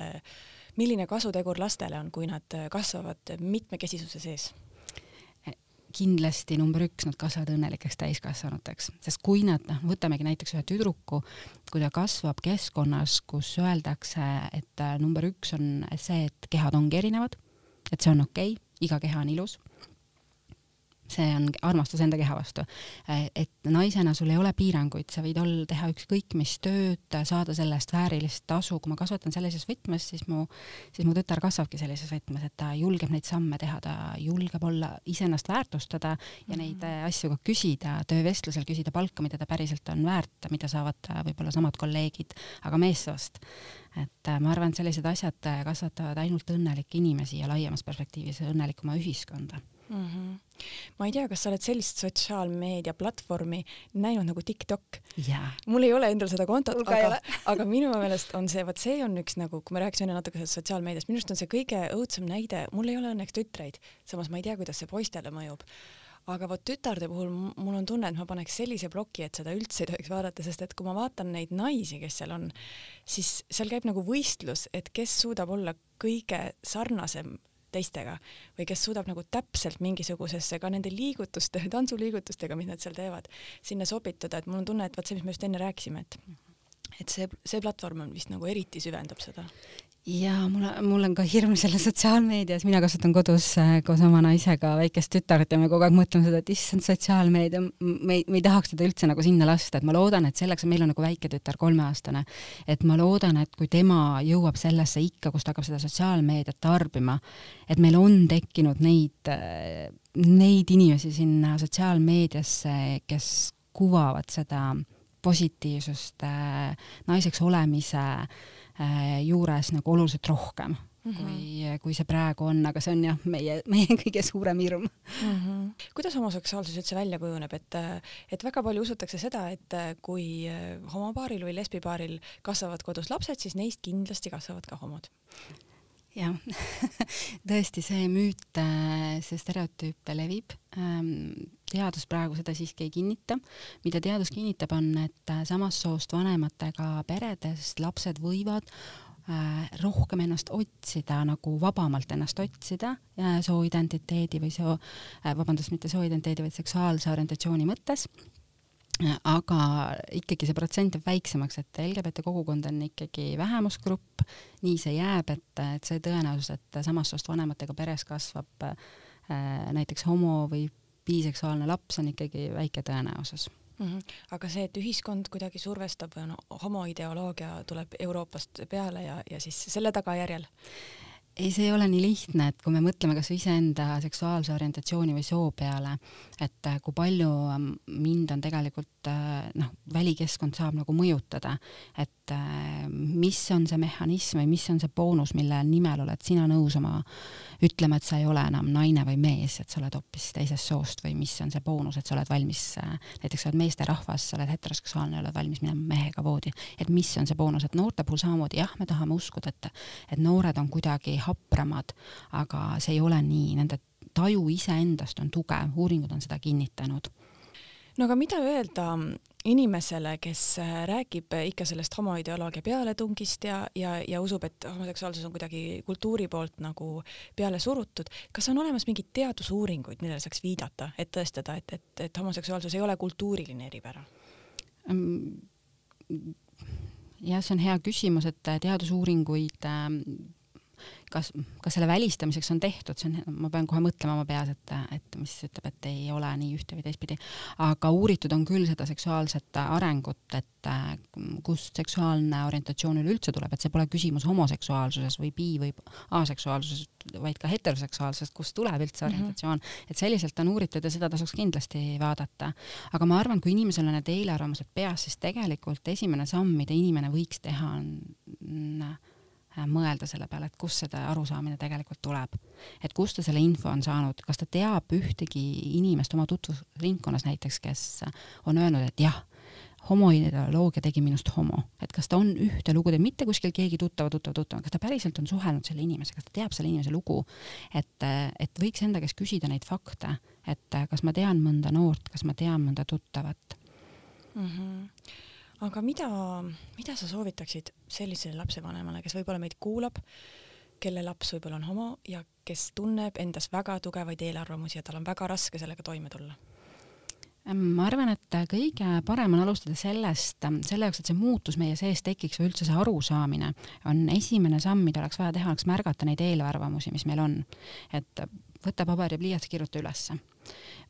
milline kasutegur lastele on, kui nad kasvavad mitmekesisuse sees? Kindlasti number üks, nad kasvavad õnnelikeks täiskasvanuteks, sest kui nad, noh, võtamegi näiteks ühe tüdruku, kui ta kasvab keskkonnas, kus öeldakse, et äh, number üks on see, et kehad ongi erinevad, et see on okei okay,, iga keha on ilus see on armastus enda keha vastu. et naisena sul ei ole piiranguid, sa võid olla, teha ükskõik mis tööd, saada selle eest väärilist tasu, kui ma kasvatan sellises võtmes, siis mu, siis mu tütar kasvabki sellises võtmes, et ta julgeb neid samme teha, ta julgeb olla, iseennast väärtustada ja neid mm -hmm. asju ka küsida, töövestlusel küsida palka, mida ta päriselt on väärt, mida saavad võib-olla samad kolleegid, aga meessoost. et ma arvan, et sellised asjad kasvatavad ainult õnnelikke inimesi ja laiemas perspektiivis õnnelikuma ühiskonda mm. -hmm. ma ei tea, kas sa oled sellist sotsiaalmeedia platvormi näinud nagu TikTok yeah.? mul ei ole endal seda kontot, aga, <laughs> aga minu meelest on see, vot see on üks nagu, kui me rääkisime enne natuke sellest sotsiaalmeediast, minu arust on see kõige õudsem näide, mul ei ole õnneks tütreid, samas ma ei tea, kuidas see poistele mõjub aga vot tütarde puhul mul on tunne, et ma paneks sellise ploki, et seda üldse ei tohiks vaadata, sest et kui ma vaatan neid naisi, kes seal on, siis seal käib nagu võistlus, et kes suudab olla kõige sarnasem teistega või kes suudab nagu täpselt mingisugusesse ka nende liigutuste, tantsuliigutustega, mis nad seal teevad, sinna sobituda, et mul on tunne, et vot see, mis me just enne rääkisime, et et see, see platvorm on vist nagu eriti süvendab seda ja mul, mul on ka hirm selle sotsiaalmeedias, mina kasvatan kodus äh, koos oma naisega väikest tütart ja me kogu aeg mõtleme seda, et issand, sotsiaalmeedia, me ei, me ei tahaks teda üldse nagu sinna lasta, et ma loodan, et selleks, meil on nagu väike tütar, kolmeaastane, et ma loodan, et kui tema jõuab sellesse ikka, kus ta hakkab seda sotsiaalmeediat tarbima, et meil on tekkinud neid, äh, neid inimesi sinna sotsiaalmeediasse, kes kuvavad seda positiivsust, äh, naiseks olemise äh, Äh, juures nagu oluliselt rohkem mm, -hmm. kui, kui see praegu on, aga see on jah, meie, <laughs> meie kõige suurem hirm mm. -hmm. kuidas homoseksuaalsus üldse välja kujuneb, et, et väga palju usutakse seda, et kui homopaaril või lesbipaaril kasvavad kodus lapsed, siis neist kindlasti kasvavad ka homod jah <laughs> tõesti, see müüt, see stereotüüp levib. Ähm, teadus praegu seda siiski ei kinnita. mida teadus kinnitab, on, et samast soost vanematega peredes lapsed võivad äh, rohkem ennast otsida, nagu vabamalt ennast otsida sooidentiteedi või soo, äh, vabandust, mitte sooidentiteedi, vaid seksuaalse orientatsiooni mõttes aga ikkagi see protsent jääb väiksemaks, et LGBT kogukond on ikkagi vähemusgrupp, nii see jääb, et, et see tõenäosus, et samast soost vanematega peres kasvab äh, näiteks homo või biseksuaalne laps, on ikkagi väike tõenäosus mm. -hmm. aga see, et ühiskond kuidagi survestab, no homoideoloogia tuleb Euroopast peale ja, ja siis selle tagajärjel ei, see ei ole nii lihtne, et kui me mõtleme kas või iseenda seksuaalse orientatsiooni või soo peale, et äh, kui palju ähm, mind on tegelikult äh, noh, välikeskkond saab nagu mõjutada, et äh, mis on see mehhanism või mis on see boonus, mille nimel oled sina nõus oma ütlema, et sa ei ole enam naine või mees, et sa oled hoopis teisest soost või mis on see boonus, et sa oled valmis, näiteks sa oled meesterahvas, sa oled heteroseksuaalne, oled valmis minema mehega voodi, et mis on see boonus, et noorte puhul samamoodi jah, me tahame uskuda, et, et noored on kuidagi hapramad, aga see ei ole nii, nende taju iseendast on tugev, uuringud on seda kinnitanud no aga mida öelda inimesele, kes äh, räägib ikka sellest homoideoloogia pealetungist ja, ja, ja usub, et homoseksuaalsus on kuidagi kultuuri poolt nagu peale surutud, kas on olemas mingeid teadusuuringuid, millele saaks viidata, et tõestada, et, et, et homoseksuaalsus ei ole kultuuriline eripära? jah, see on hea küsimus, et teadusuuringuid ähm, kas, kas selle välistamiseks on tehtud, see on, ma pean kohe mõtlema oma peas, et, et mis ütleb, et ei ole nii ühte või teistpidi, aga uuritud on küll seda seksuaalset arengut, et kust seksuaalne orientatsioon üleüldse tuleb, et see pole küsimus homoseksuaalsuses või bi- või aseksuaalsuses, vaid ka heteroseksuaalsusest, kust tuleb üldse mhm. orientatsioon mm, -hmm. et selliselt on uuritud ja seda tasuks kindlasti vaadata. aga ma arvan, kui inimesel on need eelarvamused peas, siis tegelikult esimene samm, mida inimene võiks teha, on mõelda selle peale, et kust seda arusaamine tegelikult tuleb. et kust ta selle info on saanud, kas ta teab ühtegi inimest oma tutvusringkonnas näiteks, kes on öelnud, et jah, homoideoloogia tegi minust homo, et kas ta on ühte lugu teinud, mitte kuskil keegi tuttav, tuttav, tuttav, kas ta päriselt on suhelnud selle inimesega, kas ta teab selle inimese lugu, et, et võiks enda käest küsida neid fakte, et kas ma tean mõnda noort, kas ma tean mõnda tuttavat? Mm. -hmm aga mida, mida sa soovitaksid sellisele lapsevanemale, kes võib-olla meid kuulab, kelle laps võib-olla on homo ja kes tunneb endas väga tugevaid eelarvamusi ja tal on väga raske sellega toime tulla? ma arvan, et kõige parem on alustada sellest, selle jaoks, et see muutus meie sees tekiks või üldse see arusaamine, on esimene samm, mida oleks vaja teha, oleks märgata neid eelarvamusi, mis meil on. et võta paber ja pliiats, kirjuta ülesse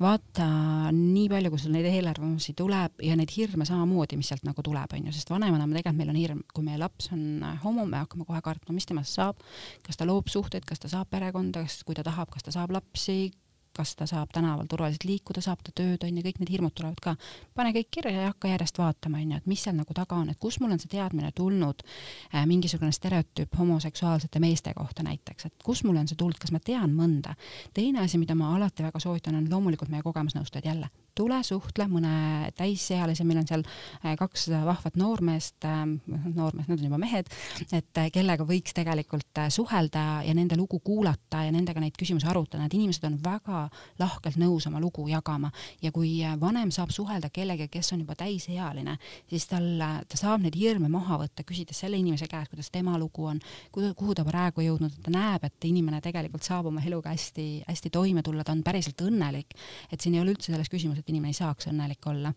vaata nii palju, kui sul neid eelarvamusi tuleb ja neid hirme samamoodi, mis sealt nagu tuleb, on ju, sest vanemana me tegelikult, meil on hirm, kui meie laps on homo, me hakkame kohe kartma, mis temast saab, kas ta loob suhteid, kas ta saab perekonda, kas, kui ta tahab, kas ta saab lapsi, kas ta saab tänaval turvaliselt liikuda, saab ta tööd, on ju, kõik need hirmud tulevad ka. pane kõik kirja ja hakka järjest vaatama, on ju, et mis seal nagu taga on, et kust mul on see teadmine tulnud äh,, mingisugune stereotüüp homoseksuaalsete meeste kohta näiteks, et kust mul on see tulnud, kas ma tean mõnda. teine asi, mida ma alati väga soovitan, on loomulikult meie kogemusnõustajad jälle tule suhtle mõne täisealise, meil on seal äh, kaks vahvat noormeest, ähm, noormeest, nad on juba mehed, et äh, kellega võiks tegelikult äh, suhelda ja nende lugu kuulata ja nendega neid küsimusi arutada, need inimesed on väga lahkelt nõus oma lugu jagama. Ja kui vanem saab suhelda kellegagi, kes on juba täisealine, siis tal, ta saab neid hirme maha võtta, küsides selle inimese käest, kuidas tema lugu on, kuhu ta praegu jõudnud, ta näeb, et inimene tegelikult saab oma eluga hästi-hästi toime tulla, ta on päriselt õnnelik, et siin ei ole üldse selles küsimus, et inimene ei saaks õnnelik olla.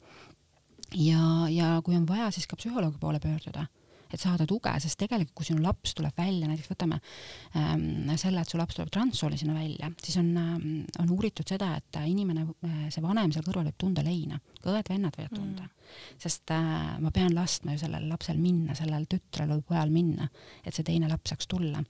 ja, ja kui on vaja, siis ka psühholoogi poole pöörduda et saada tuge, sest tegelikult, kui sinu laps tuleb välja, näiteks võtame ähm, selle, et su laps tuleb transsoolisena välja, siis on ähm,, on uuritud seda, et inimene äh,, see vanem seal kõrval võib tunda leina, ka õed-vennad võivad tunda mm.. sest äh, ma pean laskma ju sellel lapsel minna, sellel tütrel või pojal minna, et see teine laps saaks tulla.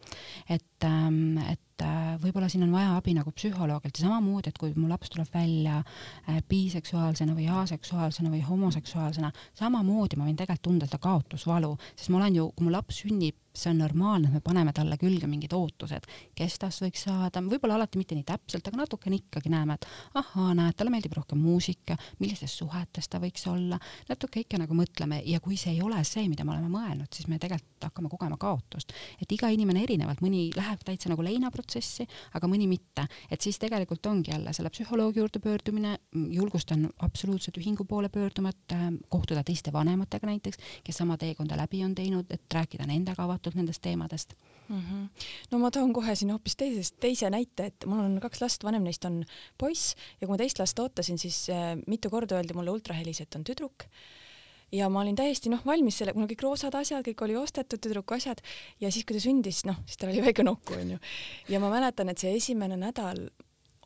et ähm,, et äh, võib-olla siin on vaja abi nagu psühholoogilt ja samamoodi, et kui mu laps tuleb välja äh, biseksuaalsena või aseksuaalsena või homoseksuaalsena, samamoodi ma võin tegelikult tunda seda kaotusvalu, sest ma olen ju, kui mu laps sünnib see on normaalne, et me paneme talle külge mingid ootused, kes tast võiks saada, võib-olla alati mitte nii täpselt, aga natukene ikkagi näeme, et ahaa, näed, talle meeldib rohkem muusika, millistes suhetes ta võiks olla, natuke ikka nagu mõtleme. Ja kui see ei ole see, mida me oleme mõelnud, siis me tegelikult hakkame kogema kaotust. et iga inimene erinevalt, mõni läheb täitsa nagu leinaprotsessi, aga mõni mitte, et siis tegelikult ongi jälle selle psühholoogi juurde pöördumine, julgustan absoluutselt ühingu poole pöörduma, et kohtuda teiste vanematega näiteks, kes sama teekonda läbi on teinud, et rääkida nendega avatult nendest teemadest mm. -hmm. no ma toon kohe siin hoopis teisest, teise näite, et mul on kaks last, vanem neist on poiss ja kui ma teist last ootasin, siis äh, mitu korda öeldi mulle ultrahelis, et on tüdruk ja ma olin täiesti noh, valmis selle, mul kõik roosad asjad, kõik oli ostetud, tüdruku asjad ja siis, kui ta sündis, noh, siis tal oli väike nokku onju. ja ma mäletan, et see esimene nädal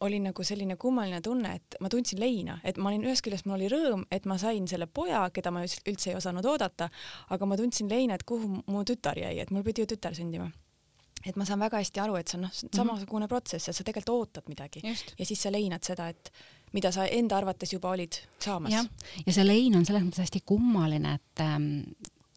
oli nagu selline kummaline tunne, et ma tundsin leina, et ma olin ühest küljest, mul oli rõõm, et ma sain selle poja, keda ma üldse ei osanud oodata, aga ma tundsin leina, et kuhu mu tütar jäi, et mul pidi ju tütar sündima et ma saan väga hästi aru, et see on noh, mhm. samasugune mm -hmm. protsess, et sa tegelikult ootad midagi Just. ja siis sa leinad seda, et mida sa enda arvates juba olid saamas. ja see lein on selles mõttes hästi kummaline, et, ähm,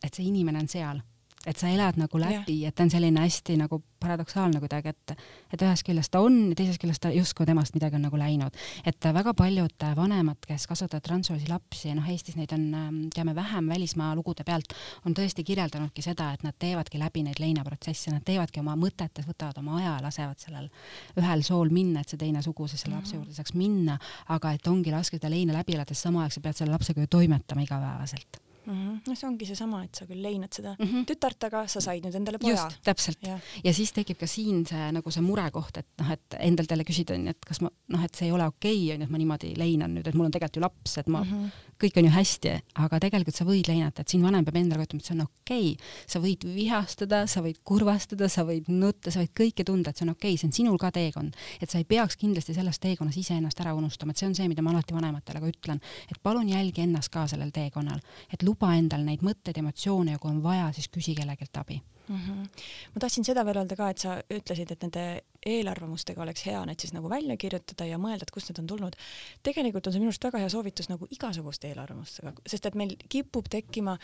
et see inimene on seal et sa elad nagu läbi, et ta on selline hästi nagu paradoksaalne kuidagi, et et ühest küljest ta on ja teisest küljest ta justkui temast midagi on nagu läinud. et väga paljud vanemad, kes kasvatavad transsoolisi lapsi, noh, Eestis neid on, ähm, teame vähem välismaa lugude pealt, on tõesti kirjeldanudki seda, et nad teevadki läbi neid leinaprotsesse, nad teevadki oma mõtetes, võtavad oma aja, lasevad sellel ühel sool minna, et see teine sugu siis selle lapse juurde saaks minna, aga et ongi raske seda leina läbi elades, samal ajal sa pead selle lapsega ju toimetama igapäevaselt mm. -hmm. no see ongi seesama, et sa küll leinad seda mm -hmm. tütart, aga sa said nüüd endale poja. just, täpselt. Ja. siis tekib ka siin see nagu see murekoht, et noh, et endalt jälle küsida onju, et kas ma noh, et see ei ole okei okay, onju, et ma niimoodi leinan nüüd, et mul on tegelikult ju laps, et ma mm, -hmm. Kõik on ju hästi, aga tegelikult sa võid leinata, et siin vanem peab endale ütlema, et see on okei. Okay.. sa võid vihastada, sa võid kurvastada, sa võid nutta, sa võid kõike tunda, et see on okei okay,, see on sinul ka teekond. et sa ei peaks kindlasti selles teekonnas iseennast ära unustama, et see on see, mida ma alati vanematele ka ütlen, et palun jälgi ennast ka sellel teekonnal, et luba endal neid mõtteid, emotsioone ja kui on vaja, siis küsi kellelgi abi mm. -hmm. ma tahtsin seda veel öelda ka, et sa ütlesid, et nende eelarvamustega oleks hea need siis nagu välja kirjutada ja mõelda, et kust need on tulnud. tegelikult on see minu arust väga hea soovitus nagu igasuguste eelarvamustega, sest et meil kipub tekkima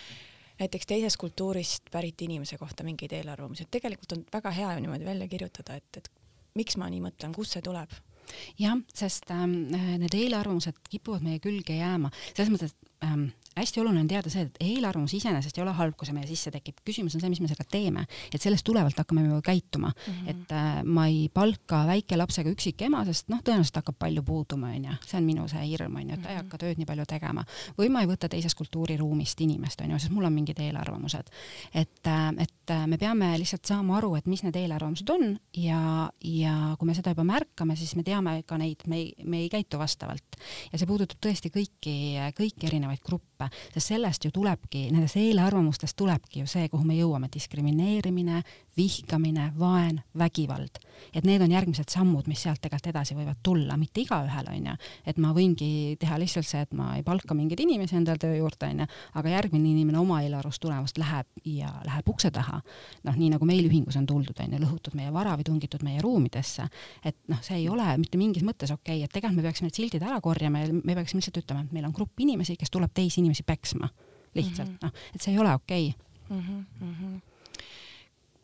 näiteks teisest kultuurist pärit inimese kohta mingeid eelarvamusi, et tegelikult on väga hea ju niimoodi välja kirjutada, et, et miks ma nii mõtlen, kust see tuleb jah, sest ähm, need eelarvamused kipuvad meie külge jääma, selles mõttes, et ähm, hästi oluline on teada see, et eelarvamus iseenesest ei ole halb, kui see meie sisse tekib, küsimus on see, mis me sellega teeme, et sellest tulevalt hakkame me käituma. Mm, -hmm. et äh, ma ei palka väikelapsega üksikema, sest noh, tõenäoliselt hakkab palju puuduma, onju, see on minu see hirm, onju, et ta ei mhm. hakka tööd nii palju tegema. Või ma ei võta teisest kultuuriruumist inimest, onju, sest mul on mingid eelarvamused. et, äh, et äh, me peame lihtsalt saama aru, et mis need eelarvamused on ja, ja kui me seda juba märkame, siis me teame ka neid, me ei, me ei käitu vastavalt. Ja see puudutab tõesti kõiki, kõiki erinevaid gruppe sest sellest ju tulebki, nendest eelarvamustest tulebki ju see, kuhu me jõuame, diskrimineerimine, vihkamine, vaen, vägivald. et need on järgmised sammud, mis sealt tegelikult edasi võivad tulla, mitte igaühel, on ju. et ma võingi teha lihtsalt see, et ma ei palka mingeid inimesi endale töö juurde, on ju, aga järgmine inimene oma eelarvust tulenevalt läheb ja läheb ukse taha. noh, nii nagu meil ühingus on tuldud, on ju, lõhutud meie vara või tungitud meie ruumidesse. et noh, see ei ole mitte mingis mõttes okei okay., et tegelikult me peaksime need sildid ära korjama ja me peaksime lihtsalt ütlema, et meil on grupp inimesi, kes tuleb teisi inimesi peksma. lihtsalt mm -hmm. noh, et see ei ole okei okay. mm. -hmm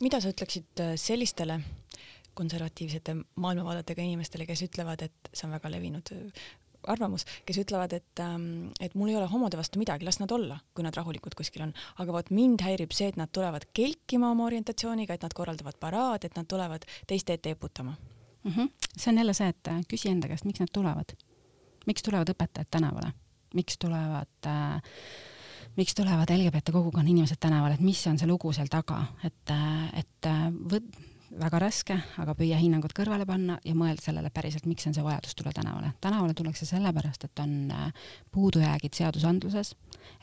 mida sa ütleksid äh, sellistele konservatiivsete maailmavaadetega inimestele, kes ütlevad, et see on väga levinud äh, arvamus, kes ütlevad, et, ähm, et mul ei ole homode vastu midagi, las nad olla, kui nad rahulikud kuskil on, aga vot mind häirib see, et nad tulevad kelkima oma orientatsiooniga, et nad korraldavad paraade, et nad tulevad teiste ette eputama mm. -hmm. see on jälle see, et äh, küsi enda käest, miks nad tulevad. miks tulevad õpetajad tänavale, miks tulevad äh, miks tulevad LGBT kogukonna inimesed tänavale, et mis on see lugu seal taga, et, et võt-, väga raske, aga püüa hinnangut kõrvale panna ja mõelda sellele päriselt, miks on see vajadus tulla tänavale. tänavale tullakse sellepärast, et on puudujäägid seadusandluses,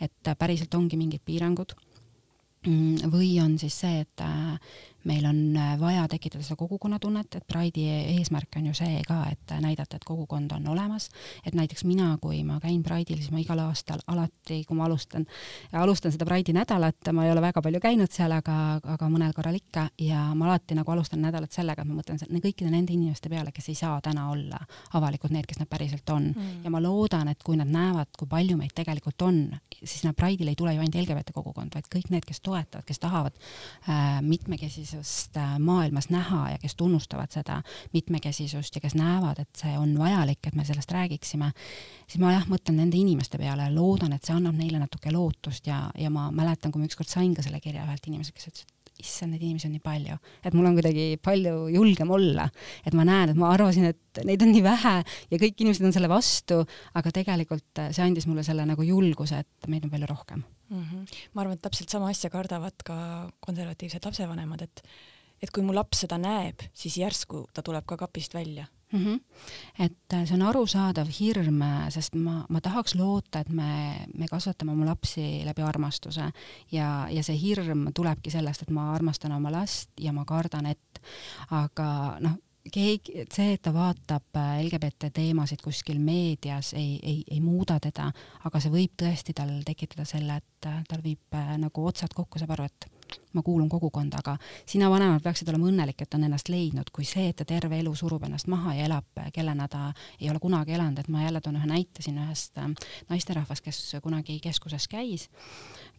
et päriselt ongi mingid piirangud mm, või on siis see, et meil on äh, vaja tekitada seda kogukonnatunnet, et Pride'i eesmärk on ju see ka, et näidata, et kogukond on olemas, et näiteks mina, kui ma käin Pride'il, siis ma igal aastal alati, kui ma alustan, alustan seda Pride'i nädalat, ma ei ole väga palju käinud seal, aga, aga mõnel korral ikka. Ja ma alati nagu alustan nädalat sellega, et ma mõtlen kõikide nende inimeste peale, kes ei saa täna olla avalikud, need, kes nad päriselt on. Mm. ja ma loodan, et kui nad näevad, kui palju meid tegelikult on, siis nad Pride'il ei tule ju ainult LGBT kogukond, vaid kõik need, kes toetavad, kes tahavad äh, mitmekesisust mitmekesisust äh, maailmas näha ja kes tunnustavad seda mitmekesisust ja kes näevad, et see on vajalik, et me sellest räägiksime, siis ma jah, mõtlen nende inimeste peale ja loodan, et see annab neile natuke lootust ja, ja ma mäletan, kui ma ükskord sain ka selle kirja ühelt inimeselt, kes ütles, et issand, neid inimesi on nii palju, et mul on kuidagi palju julgem olla, et ma näen, et ma arvasin, et neid on nii vähe ja kõik inimesed on selle vastu, aga tegelikult see andis mulle selle nagu julguse, et meid on palju rohkem mm. -hmm. ma arvan, et täpselt sama asja kardavad ka konservatiivsed lapsevanemad, et et kui mu laps seda näeb, siis järsku ta tuleb ka kapist välja mm. -hmm. et äh, see on arusaadav hirm, sest ma, ma tahaks loota, et me, me kasvatame oma lapsi läbi armastuse ja, ja see hirm tulebki sellest, et ma armastan oma last ja ma kardan, et aga noh keegi, see, et ta vaatab äh, LGBT teemasid kuskil meedias, ei, ei, ei muuda teda, aga see võib tõesti tal tekitada selle, et äh, tal viib nagu otsad kokku, saab aru, et ma kuulun kogukonda, aga sina vanemad peaksid olema õnnelik, et on ennast leidnud, kui see, et ta terve elu surub ennast maha ja elab, kellena ta ei ole kunagi elanud, et ma jälle toon ühe näite siin ühest naisterahvast, kes kunagi keskuses käis,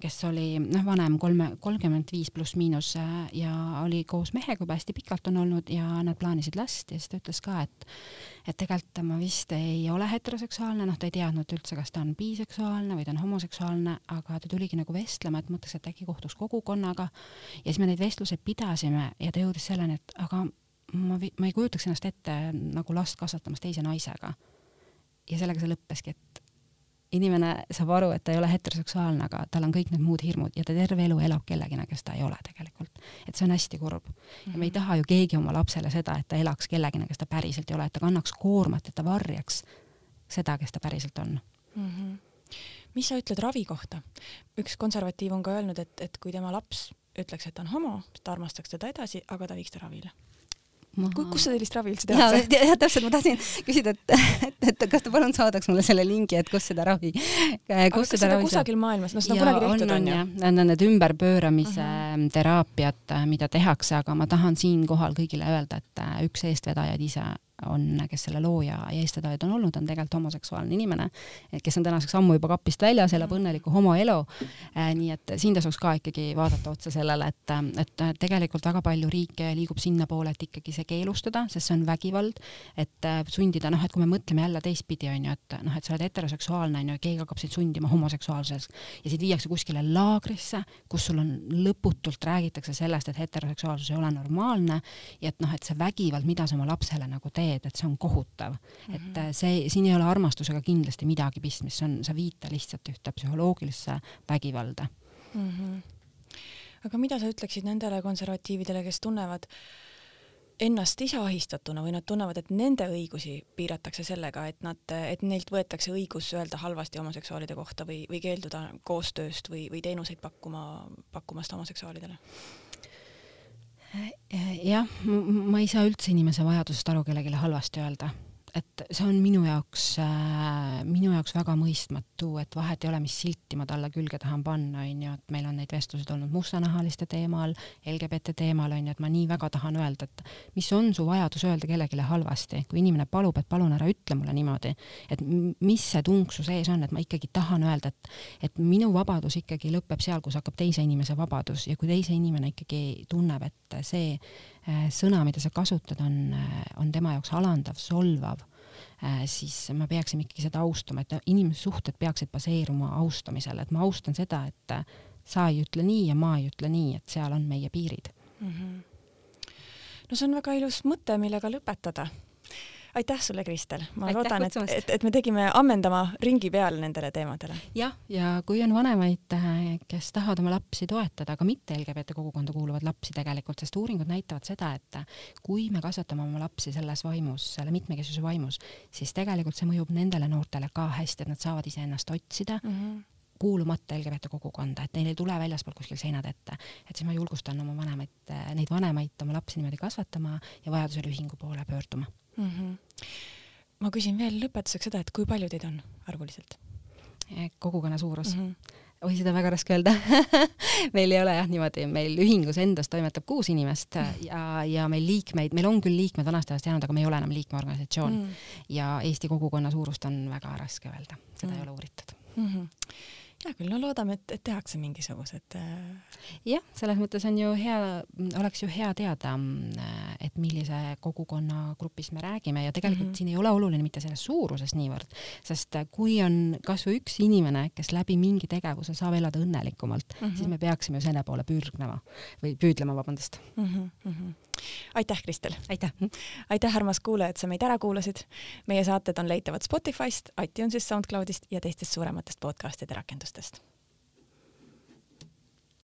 kes oli noh, vanem kolme, kolmkümmend viis pluss miinus ja oli koos mehega juba hästi pikalt on olnud ja nad plaanisid last. Ja siis ta ütles ka, et et tegelikult ma vist ei ole heteroseksuaalne, noh, ta ei teadnud üldse, kas ta on biseksuaalne või ta on homoseksuaalne, aga ta tuligi nagu vestlema, et mõtles, et äkki kohtuks kogukonnaga ja siis me neid vestluseid pidasime ja ta jõudis selleni, et aga ma, ma ei kujutaks ennast ette nagu last kasvatamas teise naisega. ja sellega see lõppeski, et inimene saab aru, et ta ei ole heteroseksuaalne, aga tal on kõik need muud hirmud ja ta terve elu elab kellegina, kes ta ei ole tegelikult. et see on hästi kurb. ja me ei mhm. taha ju keegi oma lapsele seda, et ta elaks kellegina, kes ta päriselt ei ole, et ta kannaks koormat, et ta varjaks seda, kes ta päriselt on mm. -hmm. mis sa ütled ravi kohta? üks konservatiiv on ka öelnud, et, et kui tema laps ütleks, et ta on homo, ta armastaks teda edasi, aga ta viiks ta ravile. Kus sa sellist ravi üldse tehakse? jah, täpselt, ma tahtsin küsida, et, et, et kas te palun saadaks mulle selle lingi, et kus seda ravi, kus seda ravi kusagil maailmas, no seda on kunagi tehtud, on ju? Need on need ümberpööramise uh -huh. teraapiad, mida tehakse, aga ma tahan siinkohal kõigile öelda, et üks eestvedajaid ise on, kes selle looja ja eestvedajad on olnud, on tegelikult homoseksuaalne inimene, kes on tänaseks ammu juba kapist väljas, elab mm. õnnelikku homoelu äh,. nii et siin tasuks ka ikkagi vaadata otsa sellele, et, et tegelikult väga palju riike liigub sinnapoole, et ikkagi see keelustada, sest see on vägivald, et äh, sundida, noh, et kui me mõtleme jälle teistpidi, on ju, et noh, et sa oled heteroseksuaalne, on ju, keegi hakkab sind sundima homoseksuaalsuseks ja sind viiakse kuskile laagrisse, kus sul on lõputult räägitakse sellest, et heteroseksuaalsus ei ole normaalne ja et noh, et see vägivald, mida sa oma lapsele nagu teed, teed, et see on kohutav mm. -hmm. et äh, see, siin ei ole armastusega kindlasti midagi pistmist, see on, sa viita lihtsalt ühte psühholoogilisse vägivalda mm. -hmm. aga mida sa ütleksid nendele konservatiividele, kes tunnevad ennast ise ahistatuna või nad tunnevad, et nende õigusi piiratakse sellega, et nad, et neilt võetakse õigus öelda halvasti homoseksuaalide kohta või, või keelduda koostööst või, või teenuseid pakkuma, pakkumast homoseksuaalidele? Jah, ma ei saa üldse inimese vajadusest aru kellelegi halvasti öelda et see on minu jaoks äh,, minu jaoks väga mõistmatu, et vahet ei ole, mis silti ma talle külge tahan panna, onju, et meil on neid vestlused olnud mustanahaliste teemal, LGBT teemal, onju, et ma nii väga tahan öelda, et mis on su vajadus öelda kellelegi halvasti, kui inimene palub, et palun ära ütle mulle niimoodi, et mis see tung su sees on, et ma ikkagi tahan öelda, et, et minu vabadus ikkagi lõpeb seal, kus hakkab teise inimese vabadus. Ja kui teise inimene ikkagi tunneb, et see sõna, mida sa kasutad, on, äh, on tema jaoks alandav, solvav, äh, siis me peaksime ikkagi seda austama, et inimsuhted peaksid baseeruma austamisel, et ma austan seda, et sa ei ütle nii ja ma ei ütle nii, et seal on meie piirid mm. -hmm. no see on väga ilus mõte, millega lõpetada aitäh sulle, Kristel, ma aitäh loodan, et, et, et me tegime ammendama ringi peale nendele teemadele. jah, ja kui on vanemaid, kes tahavad oma lapsi toetada, aga mitte LGBT kogukonda kuuluvaid lapsi tegelikult, sest uuringud näitavad seda, et kui me kasvatame oma lapsi selles vaimus, selle mitmekesisuse vaimus, siis tegelikult see mõjub nendele noortele ka hästi, et nad saavad iseennast otsida mm, -hmm kuulumata LGBT kogukonda, et neil ei tule väljaspoolt kuskil seinade ette. et siis ma julgustan oma vanemaid, neid vanemaid oma lapsi niimoodi kasvatama ja vajadusel ühingu poole pöörduma mm. -hmm. ma küsin veel lõpetuseks seda, et kui palju teid on arvuliselt? kogukonna suurus mm. -hmm oi, seda on väga raske öelda <laughs> meil ei ole jah niimoodi, meil ühingus endas toimetab kuus inimest ja, ja meil liikmeid, meil on küll liikmed vanast ajast jäänud, aga me ei ole enam liikmeorganisatsioon mm. ja Eesti kogukonna suurust on väga raske öelda, seda mm. ei ole uuritud mm. -hmm hea küll, no loodame, et, et tehakse mingisugused. Äh, jah, selles mõttes on ju hea, oleks ju hea teada, et millise kogukonna grupist me räägime ja tegelikult mm -hmm. siin ei ole oluline mitte selles suuruses niivõrd, sest kui on kasvõi üks inimene, kes läbi mingi tegevuse saab elada õnnelikumalt mm, -hmm. siis me peaksime ju selle poole pürgnema või püüdlema, vabandust mm. -hmm aitäh, Kristel! aitäh! aitäh, armas kuulaja, et sa meid ära kuulasid. meie saated on leitavad Spotify'st, iTunes'ist, SoundCloud'ist ja teistest suurematest podcast'ide rakendustest